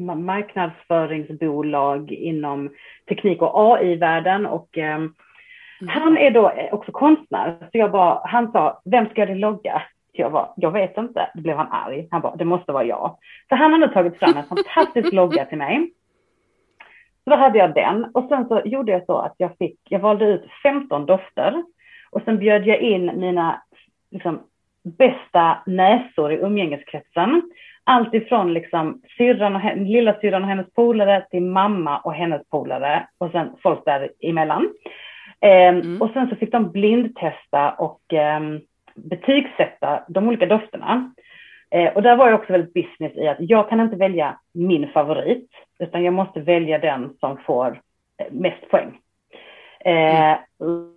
marknadsföringsbolag inom teknik och AI-världen och eh, han är då också konstnär, så jag bara, han sa, vem ska din logga? Jag bara, jag vet inte. Då blev han arg. Han bara, det måste vara jag. Så han har nu tagit fram en fantastisk logga till mig. Så då hade jag den och sen så gjorde jag så att jag fick, jag valde ut 15 dofter och sen bjöd jag in mina liksom, bästa näsor i umgängeskretsen. Allt ifrån liksom syrran och, lilla syrran och hennes polare till mamma och hennes polare och sen folk däremellan. Ehm, Mm. Och sen så fick de blindtesta och ehm, betygsätta de olika dofterna. Eh, och där var jag också väldigt business i att jag kan inte välja min favorit, utan jag måste välja den som får eh, mest poäng. Eh,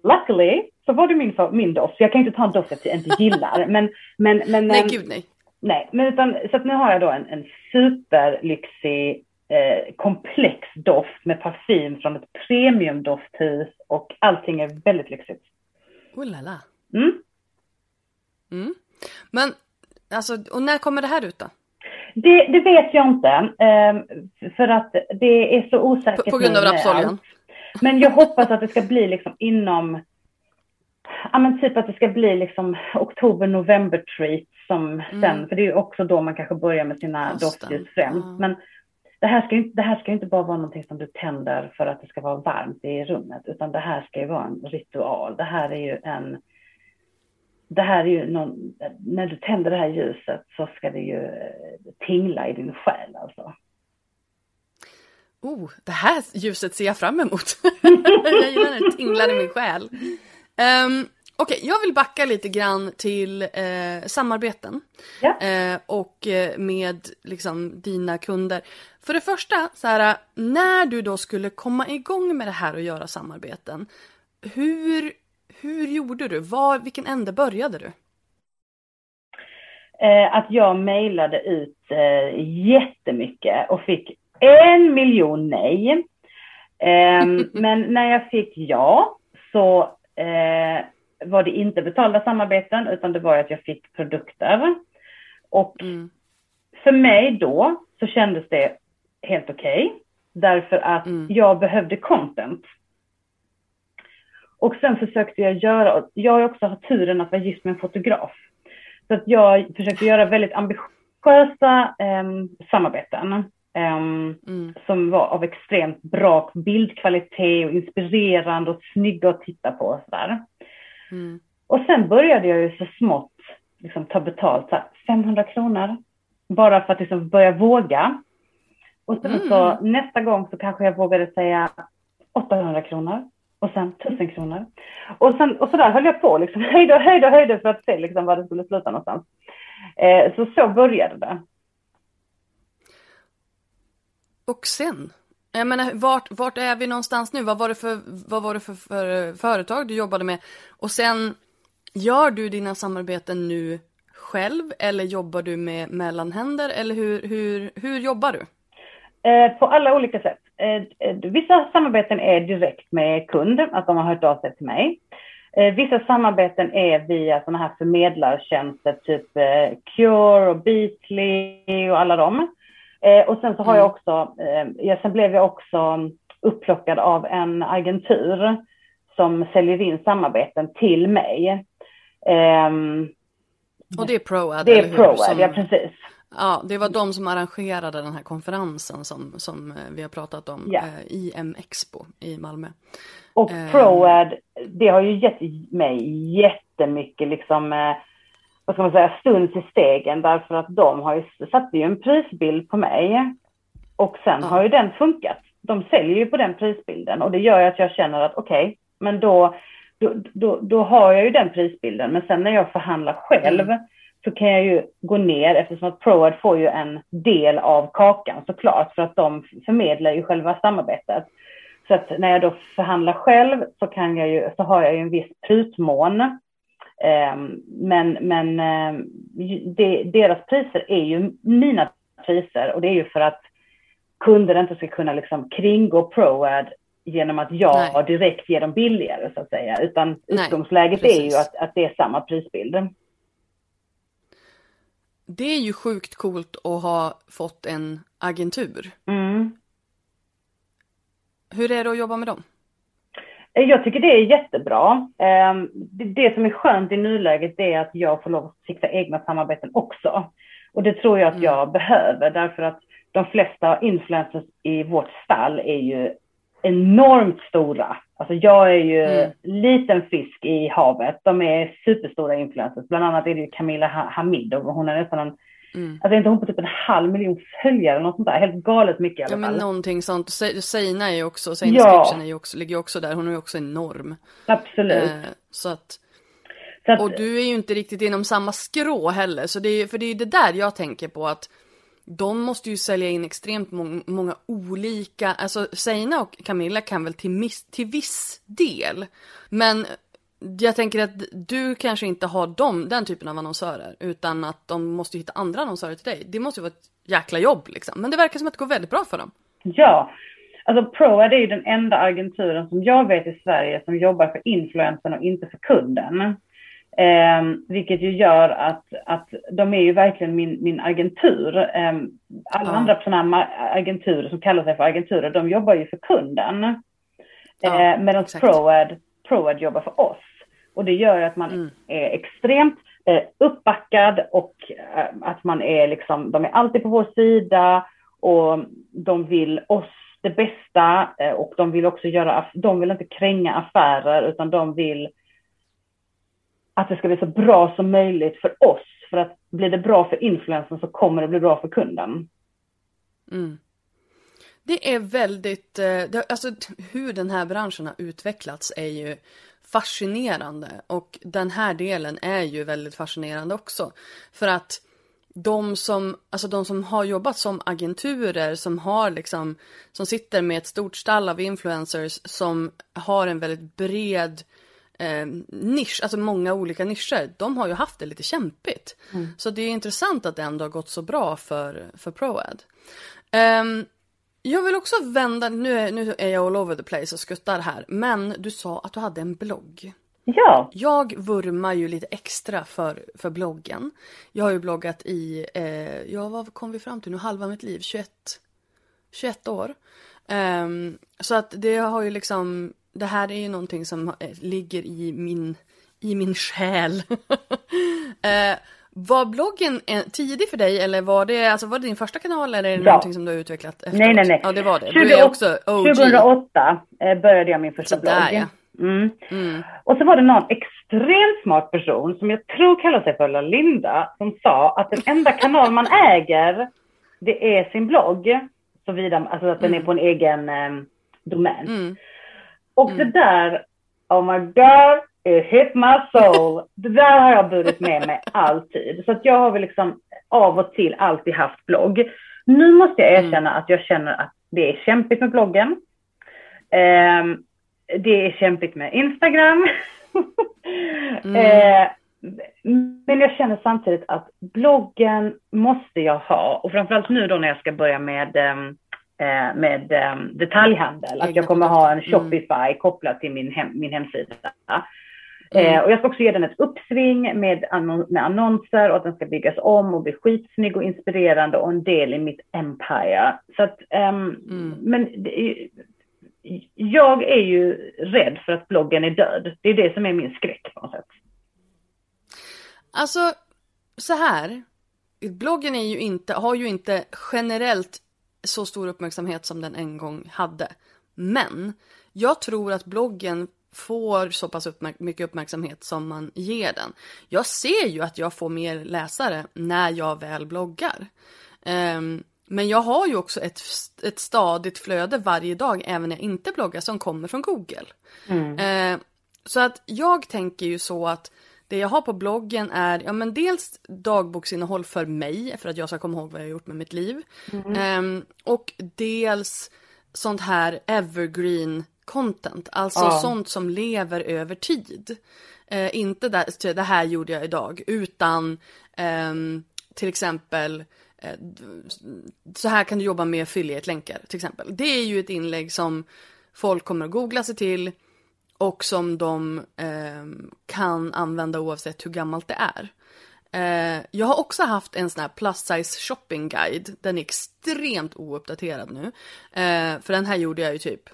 luckily så var det min, min doft, jag kan inte ta en doft jag inte gillar. Men, men, men, Nej, ehm, gud nej. Nej, men utan, så att nu har jag då en, en superlyxig eh, komplex doft med parfym från ett premiumdofthus och allting är väldigt lyxigt. Oh la la. Mm. Mm. Men, alltså, och när kommer det här ut då? Det, det vet jag inte, eh, för att det är så osäkert På, på grund av rapsoljan? Men jag hoppas att det ska bli liksom inom, ja men typ att det ska bli liksom oktober, november treat som sen, för det är ju också då man kanske börjar med sina doftljus främst. Ja. Men det här, ska ju, inte- det här ska ju inte bara vara någonting som du tänder för att det ska vara varmt i rummet, utan det här ska ju vara en ritual. Det här är ju en, det här är ju någon, när du tänder det här ljuset så ska det ju eh, tingla i din själ alltså. Oh, det här ljuset ser jag fram emot. jag gillar när det tinglar i min själ. Um, Okej, jag vill backa lite grann till eh, samarbeten. Ja. Eh, och eh, med liksom dina kunder. För det första, så här, när du då skulle komma igång med det här och göra samarbeten. Hur, hur gjorde du? Var, vilken ände började du? eh, att jag mejlade ut eh, jättemycket och fick en miljon nej. Ehm, men när jag fick ja så eh, var det inte betalda samarbeten utan det var att jag fick produkter. Och Mm. för mig då så kändes det helt okej. därför att Mm. jag behövde content. Och sen försökte jag göra, jag har också haft turen att vara gift med en fotograf. Så att jag försökte göra väldigt ambitiösa em, samarbeten. Em, Mm. som var av extremt bra bildkvalitet och inspirerande och snygga att titta på. Och, sådär. Mm. och sen började jag ju så smått liksom, ta betalt, så här, 500 kronor. Bara för att liksom, börja våga. Och sen Mm. så nästa gång så kanske jag vågade säga 800 kronor. Och sen 1000 kronor. Och, sen, och så där höll jag på, liksom, höjde och höjde och höjde för att se liksom, var det skulle sluta någonstans. Eh, så så började det. Och sen, Jag menar, vart, vart är vi någonstans nu? Vad var det, för, vad var det för, för eh, företag du jobbade med? Och sen, gör du dina samarbeten nu själv eller jobbar du med mellanhänder eller hur, hur, hur jobbar du? Eh, på alla olika sätt. Eh, vissa samarbeten är direkt med kund, att de har hört av sig till mig. Vissa samarbeten är via sådana här förmedlartjänster, typ Cure och Beatly och alla dem. Och sen så har jag mm. också, ja, sen blev jag också upplockad av en agentur som säljer in samarbeten till mig. Ehm, och det är ProAd? Det är ProAd, som... ja precis. Ja, det var de som arrangerade den här konferensen som, som eh, vi har pratat om, ja. eh, IM Expo i Malmö. Och eh, ProAd, det har ju gett mig jättemycket liksom, eh, vad ska man säga, stuns i stegen därför att de har ju satt ju en prisbild på mig och sen ja. har ju den funkat. De säljer ju på den prisbilden och det gör ju att jag känner att okej, okay, men då, då, då, då, har jag ju den prisbilden. Men sen när jag förhandlar själv mm så kan jag ju gå ner eftersom att ProAd får ju en del av kakan såklart för att de förmedlar ju själva samarbetet. Så att när jag då förhandlar själv så, kan jag ju, så har jag ju en viss prutmån. Eh, men men eh, det, deras priser är ju mina priser och det är ju för att kunder inte ska kunna liksom kringgå ProAd genom att jag Nej. direkt ger dem billigare så att säga, utan utgångsläget är ju att, att det är samma prisbild. Det är ju sjukt coolt att ha fått en agentur. Mm. Hur är det att jobba med dem? Eh, jag tycker det är jättebra. Ehm, det som är skönt i nuläget är att jag får lov att fixa egna samarbeten också. Och det tror jag att mm. jag behöver därför att de flesta influencers i vårt stall är ju enormt stora. Alltså jag är ju mm. liten fisk i havet. De är superstora influencers. Bland annat är det ju Camilla Hamidov. Hon är nästan en, mm. alltså inte hon på typ en halv miljon följare eller något sånt där. Helt galet mycket i alla fall. Ja men någonting sånt. Seina är ju också, Seina ja. är ju också, ligger ju också där. Hon är ju också enorm. Absolut. Eh, så att så att, och du är ju inte riktigt inom samma skrå heller. Så det är, för det är det där jag tänker på att de måste ju sälja in extremt må många olika, alltså Seina och Camilla kan väl till, till viss del. Men jag tänker att du kanske inte har dem, den typen av annonsörer, utan att de måste hitta andra annonsörer till dig. Det måste ju vara ett jäkla jobb liksom. Men det verkar som att det går väldigt bra för dem. Ja, alltså ProAd är ju den enda agenturen som jag vet i Sverige som jobbar för influensen och inte för kunden. Eh, vilket ju gör att, att de är ju verkligen min, min agentur. Eh, alla ja. andra sådana agenturer som kallar sig för agenturer, de jobbar ju för kunden. Ja, eh, Medan ProAd, ProAd jobbar för oss. Och det gör att man mm. är extremt eh, uppbackad och eh, att man är liksom, de är alltid på vår sida och de vill oss det bästa eh, och de vill också göra, de vill inte kränga affärer utan de vill att det ska bli så bra som möjligt för oss. För att blir det bra för influensen så kommer det bli bra för kunden. Mm. Det är väldigt, eh, alltså hur den här branschen har utvecklats är ju fascinerande och den här delen är ju väldigt fascinerande också. För att de som, alltså de som har jobbat som agenturer som har liksom, som sitter med ett stort stall av influencers som har en väldigt bred eh, nisch, alltså många olika nischer, de har ju haft det lite kämpigt. Mm. Så det är intressant att det ändå har gått så bra för, för ProAd. Um, jag vill också vända, nu är, nu är jag all over the place och skuttar här, men du sa att du hade en blogg. Ja. Jag vurmar ju lite extra för, för bloggen. Jag har ju bloggat i, eh, ja vad kom vi fram till nu, halva mitt liv, 21, 21 år. Um, så att det har ju liksom det här är ju någonting som eh, ligger i min, i min själ. eh, var bloggen tidig för dig eller var det, alltså var det din första kanal eller är det ja. någonting som du har utvecklat efteråt? Nej, nej, nej. Ja, det var det. Du är också OG. 2008 eh, började jag min första Sådär, blogg. Ja. Mm. Mm. Och så var det någon extremt smart person som jag tror kallar sig för Linda som sa att den enda kanal man äger det är sin blogg. Såvida, alltså att den mm. är på en egen eh, domän. Mm. Och mm. det där, oh my god, it hit my soul. det där har jag burit med mig alltid. Så att jag har väl liksom av och till alltid haft blogg. Nu måste jag mm. erkänna mm. att jag känner att Det är kämpigt med bloggen. Eh, det är kämpigt med Instagram. mm. eh, men jag känner samtidigt att bloggen måste jag ha och framförallt nu då när jag ska börja med, ehm, eh, med ehm, detaljhandel, att jag kommer ha en mm. Shopify mm. kopplat till min, hem, min hemsida. Mm. Eh, och jag ska också ge den ett uppsving med, med annonser och att den ska byggas om och bli skitsnygg och inspirerande och en del i mitt empire. Så att, um, mm. men det, jag är ju rädd för att bloggen är död. Det är det som är min skräck på något sätt. Alltså, så här. Bloggen är ju inte, har ju inte generellt så stor uppmärksamhet som den en gång hade. Men jag tror att bloggen får så pass uppmärk mycket uppmärksamhet som man ger den. Jag ser ju att jag får mer läsare när jag väl bloggar. Um, men jag har ju också ett, ett stadigt flöde varje dag även när jag inte bloggar som kommer från Google. Mm. Uh, så att jag tänker ju så att det jag har på bloggen är ja, men dels dagboksinnehåll för mig, för att jag ska komma ihåg vad jag har gjort med mitt liv. Mm. Um, och dels sånt här evergreen content, alltså ja. sånt som lever över tid. Uh, inte där, det här gjorde jag idag, utan um, till exempel uh, så här kan du jobba med affiliate-länkar till exempel. Det är ju ett inlägg som folk kommer att googla sig till och som de eh, kan använda oavsett hur gammalt det är. Eh, jag har också haft en sån här plus size shopping guide. Den är extremt ouppdaterad nu. Eh, för den här gjorde jag ju typ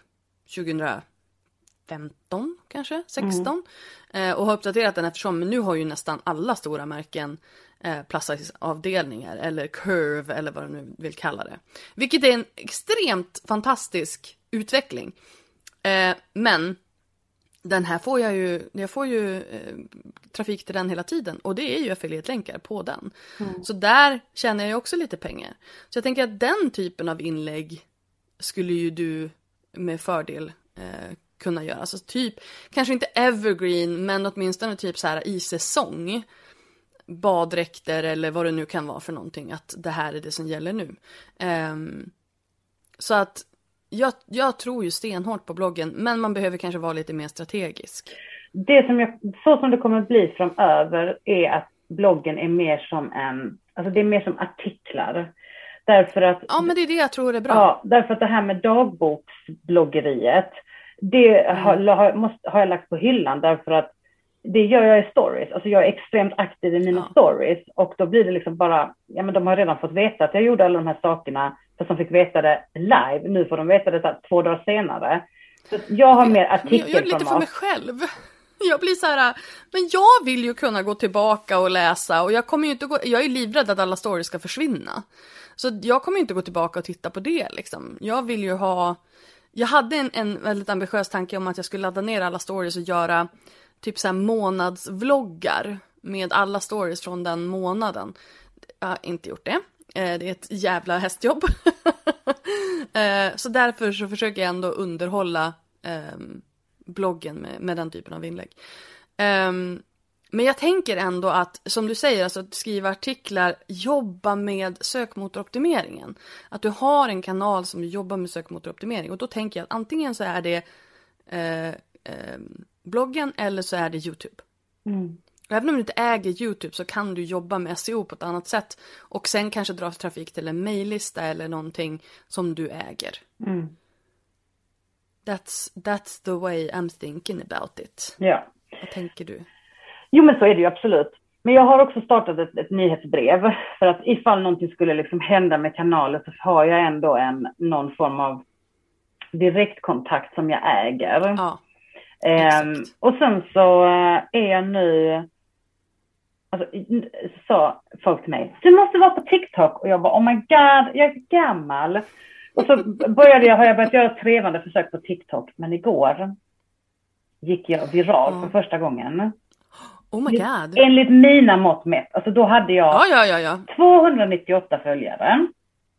2015 kanske, 16. Mm. och har uppdaterat den eftersom men nu har ju nästan alla stora märken eh, plus size avdelningar eller curve eller vad du nu vill kalla det. Vilket är en extremt fantastisk utveckling. Eh, men den här får jag ju, jag får ju eh, trafik till den hela tiden och det är ju affiliate-länkar på den. Mm. Så där tjänar jag också lite pengar. Så jag tänker att den typen av inlägg skulle ju du med fördel eh, kunna göra. Alltså typ, kanske inte evergreen men åtminstone typ så här i säsong. Baddräkter eller vad det nu kan vara för någonting. Att det här är det som gäller nu. Um, så att jag, jag tror ju stenhårt på bloggen, men man behöver kanske vara lite mer strategisk. Det som jag, så som det kommer att bli framöver är att bloggen är mer som en, alltså det är mer som artiklar. Därför att... Ja, men det är det jag tror är bra. Ja, därför att det här med dagboksbloggeriet, det mm. har, måste, har jag lagt på hyllan därför att det gör jag i stories. Alltså jag är extremt aktiv i mina ja. stories och då blir det liksom bara, ja men de har redan fått veta att jag gjorde alla de här sakerna för som fick veta det live. Nu får de veta det två dagar senare. Så jag har mer artikelformat. Jag gör lite för mig själv. Jag blir så här, men jag vill ju kunna gå tillbaka och läsa och jag kommer ju inte gå, jag är livrädd att alla stories ska försvinna. Så jag kommer inte gå tillbaka och titta på det liksom. Jag vill ju ha, jag hade en, en väldigt ambitiös tanke om att jag skulle ladda ner alla stories och göra typ så här månadsvloggar med alla stories från den månaden. Jag har inte gjort det. Eh, det är ett jävla hästjobb. Eh, så därför så försöker jag ändå underhålla ehm, bloggen med, med den typen av inlägg. Ehm, men jag tänker ändå att, som du säger, alltså att skriva artiklar, jobba med sökmotoroptimeringen. Att du har en kanal som jobbar med sökmotoroptimering och då tänker jag att antingen så är det eh, eh, bloggen eller så är det Youtube. Mm. Även om du inte äger Youtube så kan du jobba med SEO på ett annat sätt. Och sen kanske dra trafik till en mejllista eller någonting som du äger. Mm. That's, that's the way I'm thinking about it. Ja. Vad tänker du? Jo men så är det ju absolut. Men jag har också startat ett, ett nyhetsbrev. För att ifall någonting skulle liksom hända med kanalen så har jag ändå en, någon form av direktkontakt som jag äger. Ja, um, och sen så uh, är jag nu Alltså, sa folk till mig, du måste vara på TikTok. Och jag bara, oh my god, jag är gammal. Och så började jag, har jag börjat göra trevande försök på TikTok. Men igår gick jag viral för första gången. Oh my god. Enligt mina mått mätt. Alltså då hade jag ja, ja, ja, ja. 298 följare.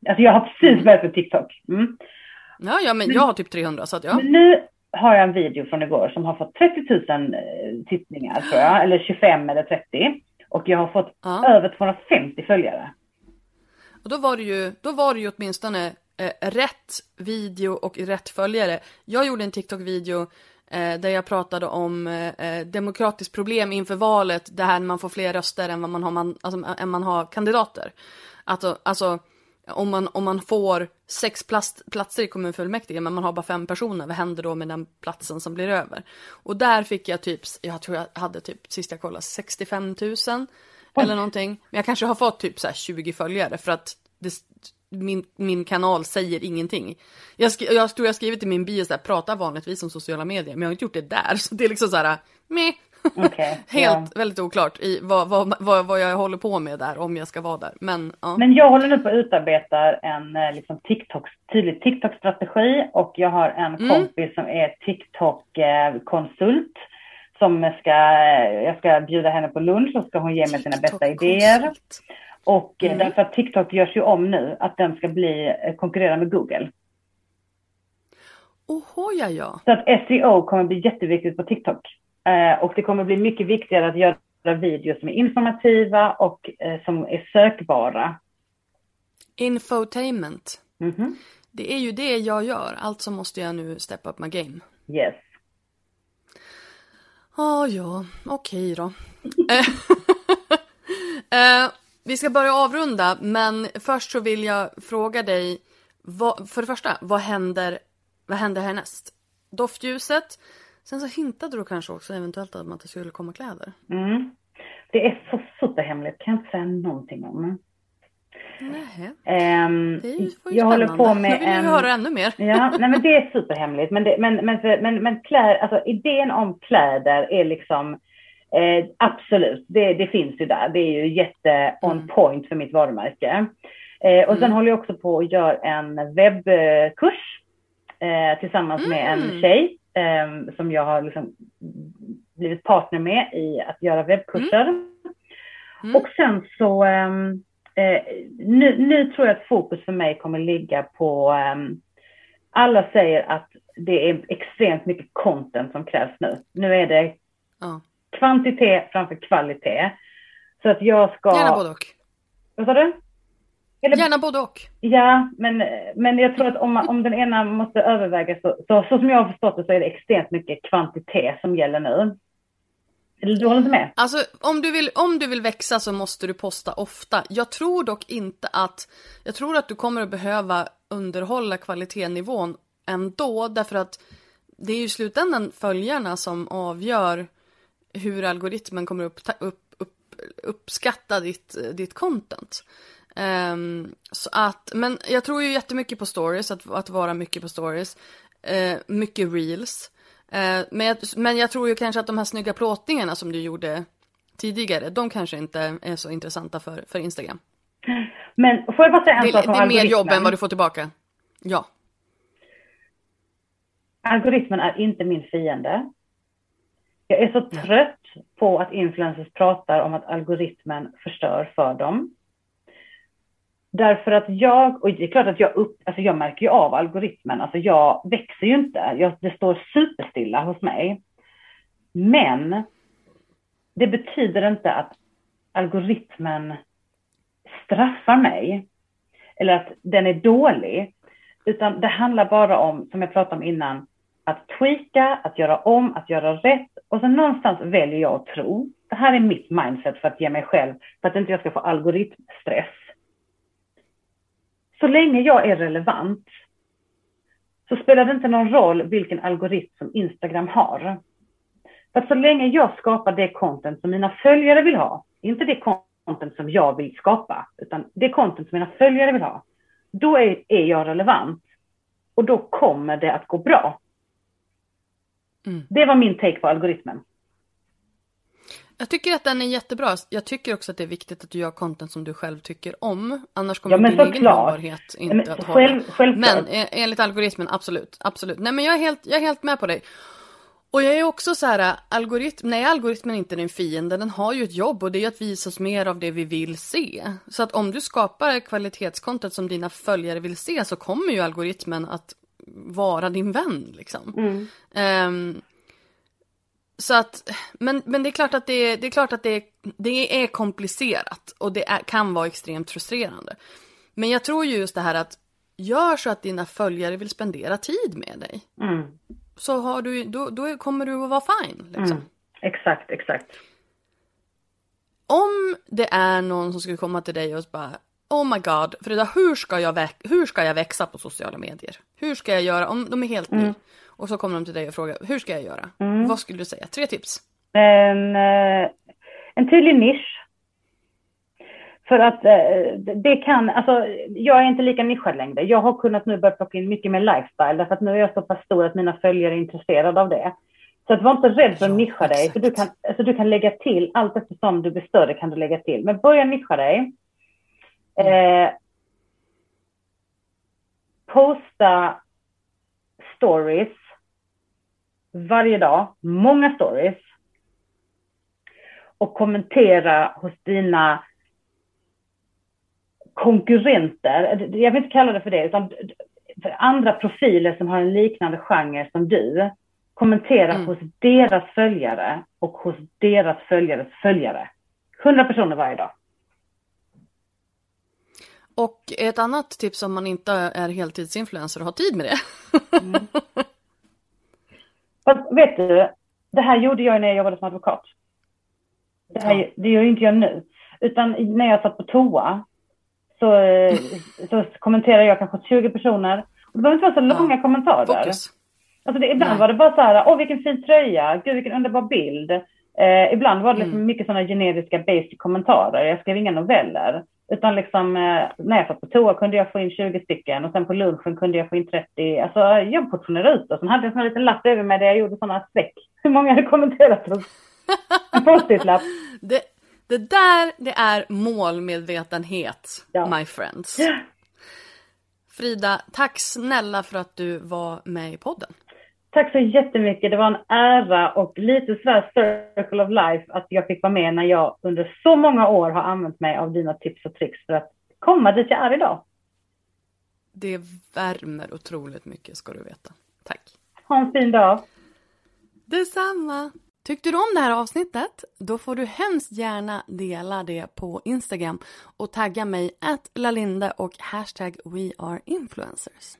Alltså jag har precis mm. börjat på TikTok. Mm. Ja, ja, men jag har typ 300 så att ja. Men nu har jag en video från igår som har fått 30 000 eh, tittningar tror jag. Eller 25 eller 30. Och jag har fått ja. över 250 följare. Och då var det ju, då var det ju åtminstone eh, rätt video och rätt följare. Jag gjorde en TikTok-video där jag pratade om eh, demokratiskt problem inför valet, det här när man får fler röster än vad man har, man, alltså, än man har kandidater. Alltså, alltså om man, om man får sex plats, platser i kommunfullmäktige men man har bara fem personer, vad händer då med den platsen som blir över? Och där fick jag typ, jag tror jag hade typ sist jag kollade 65 000 eller någonting. Men jag kanske har fått typ så 20 följare för att det, min, min kanal säger ingenting. Jag, sk jag tror jag skrivit i min bio så här, pratar vanligtvis om sociala medier, men jag har inte gjort det där. Så det är liksom så här, meh. Okay, Helt ja. väldigt oklart i vad, vad, vad, vad jag håller på med där, om jag ska vara där. Men, ja. Men jag håller nu på att utarbeta en eh, liksom, TikTok, tydlig TikTok-strategi och jag har en Mm. kompis som är TikTok-konsult som ska, jag ska bjuda henne på lunch och ska hon ge mig sina bästa idéer. Och eh, Mm. därför att TikTok görs ju om nu, att den ska bli eh, konkurrera med Google. Oho, ja, ja. Så att SEO kommer bli jätteviktigt på TikTok. Eh, och det kommer bli mycket viktigare att göra videos som är informativa och eh, som är sökbara. Infotainment. Mhm. Det är ju det jag gör, alltså måste jag nu step up my game. Yes. Ah, ja, okej då. Eh, eh, vi ska börja avrunda, men först så vill jag fråga dig, vad, för det första, vad händer, vad händer härnäst? Doftljuset, sen så hintade du kanske också eventuellt om att det skulle komma kläder. Mm. Det är så superhemligt, kan jag inte säga någonting om. Nej, Ehm, det är ju, jag håller på Nu med vill jag en... ju höra ännu mer. Ja, nej men det är superhemligt. Men, det, men, men, men, men kläder, alltså idén om kläder är liksom eh, absolut, det, det finns ju där. Det är ju jätte on Mm. point för mitt varumärke. Eh, och sen Mm. håller jag också på att göra en webbkurs eh, tillsammans med en Mm. tjej eh, som jag har liksom blivit partner med i att göra webbkurser. Mm. Och sen så ehm, eh, nu, nu tror jag att fokus för mig kommer ligga på ehm, alla säger att det är extremt mycket content som krävs nu. Nu är det Ja. Kvantitet framför kvalitet. Så att jag ska... Gärna både och. Vad sa du? Eller, Gärna både och. Ja, men, men jag tror att om, om den ena måste övervägas så, så, så som jag har förstått det så är det extremt mycket kvantitet som gäller nu. Eller du håller inte med? Alltså om du, vill, om du vill växa så måste du posta ofta. Jag tror dock inte att, jag tror att du kommer att behöva underhålla kvalitetsnivån ändå därför att det är ju i slutändan följarna som avgör hur algoritmen kommer upp, upp, upp, uppskatta ditt, ditt content. Ehm, så att, men jag tror ju jättemycket på stories, att, att vara mycket på stories. Eh, mycket reels. Eh, men, jag, men jag tror ju kanske att de här snygga plåtningarna som du gjorde tidigare, de kanske inte är så intressanta för, för Instagram. Men får jag bara säga en Det, sak om det är mer jobb än vad du får tillbaka. Ja. Algoritmen är inte min fiende. Jag är så trött på att influencers pratar om att algoritmen förstör för dem. Därför att jag, och det är klart att jag, upp, alltså jag märker ju av algoritmen, alltså jag växer ju inte, jag, det står superstilla hos mig. Men det betyder inte att algoritmen straffar mig eller att den är dålig, utan det handlar bara om, som jag pratade om innan, att tweaka, att göra om, att göra rätt och sen någonstans väljer jag att tro. Det här är mitt mindset för att ge mig själv, för att inte jag ska få algoritmstress. Så länge jag är relevant så spelar det inte någon roll vilken algoritm som Instagram har. För att så länge jag skapar det content som mina följare vill ha, inte det content som jag vill skapa, utan det content som mina följare vill ha, då är, är jag relevant. Och då kommer det att gå bra. Mm. Det var min take på algoritmen. Jag tycker att den är jättebra. Jag tycker också att det är viktigt att du gör content som du själv tycker om. Annars kommer Ja, din egen hållbarhet inte Men att hålla. själv. Men eh, enligt algoritmen, absolut. absolut. Nej men jag är, helt, jag är helt med på dig. Och jag är också så här, algoritm, nej algoritmen är inte din fiende, den har ju ett jobb och det är att visa oss mer av det vi vill se. Så att om du skapar kvalitetskontot som dina följare vill se så kommer ju algoritmen att vara din vän liksom. Mm. Ehm, så att, men, men det är klart att det, är- det är klart att det, är- det är komplicerat och det är, kan vara extremt frustrerande. Men jag tror ju just det här att gör så att dina följare vill spendera tid med dig. Mm. Så har du, då, då kommer du att vara fine. Liksom. Mm. Exakt, exakt. Om det är någon som skulle komma till dig och bara Oh my god, Frida, hur ska, jag hur ska jag växa på sociala medier? Hur ska jag göra? Om de är helt ny och så kommer de till dig och frågar hur ska jag göra? Vad skulle du säga? Tre tips. En, eh, en tydlig nisch. För att eh, det kan, alltså jag är inte lika nischad längre. Jag har kunnat nu börja plocka in mycket mer lifestyle därför att nu är jag så pass stor att mina följare är intresserade av det. Så att var inte rädd för att nischa dig, för du kan, alltså, du kan lägga till, allt eftersom du blir större kan du lägga till. Men börja nischa dig. Eh, posta stories varje dag, många stories. Och kommentera hos dina konkurrenter, jag vill inte kalla det för det, utan för andra profiler som har en liknande genre som du. Kommentera Mm. hos deras följare och hos deras följares följare. 100 personer varje dag. Och ett annat tips om man inte är heltidsinfluencer och har tid med det. Fast vet du, det här gjorde jag när jag jobbade som advokat. Det, här, Ja. det gör inte jag nu. Utan när jag satt på toa så, så kommenterade jag kanske 20 personer. Och det behöver inte vara så Ja. långa kommentarer. Fokus. Alltså det, ibland Nej. var det bara så här, åh vilken fin tröja, gud vilken underbar bild. Eh, ibland var det liksom Mm. mycket sådana generiska basic kommentarer. Jag skrev inga noveller. Utan liksom, eh, när jag satt på toa kunde jag få in 20 stycken och sen på lunchen kunde jag få in 30. Alltså jag portionerade ut och sen hade jag en liten lapp över mig där jag gjorde sådana streck. Hur många hade kommenterat? på En post-it-lapp. Det, det där, det är målmedvetenhet, Ja. my friends. Frida, tack snälla för att du var med i podden. Tack så jättemycket. Det var en ära och lite sådär circle of life att jag fick vara med när jag under så många år har använt mig av dina tips och tricks för att komma dit jag är idag. Det värmer otroligt mycket ska du veta. Tack. Ha en fin dag. Detsamma! Tyckte du om det här avsnittet? Då får du hemskt gärna dela det på Instagram och tagga mig att lalinde och hashtag weareinfluencers.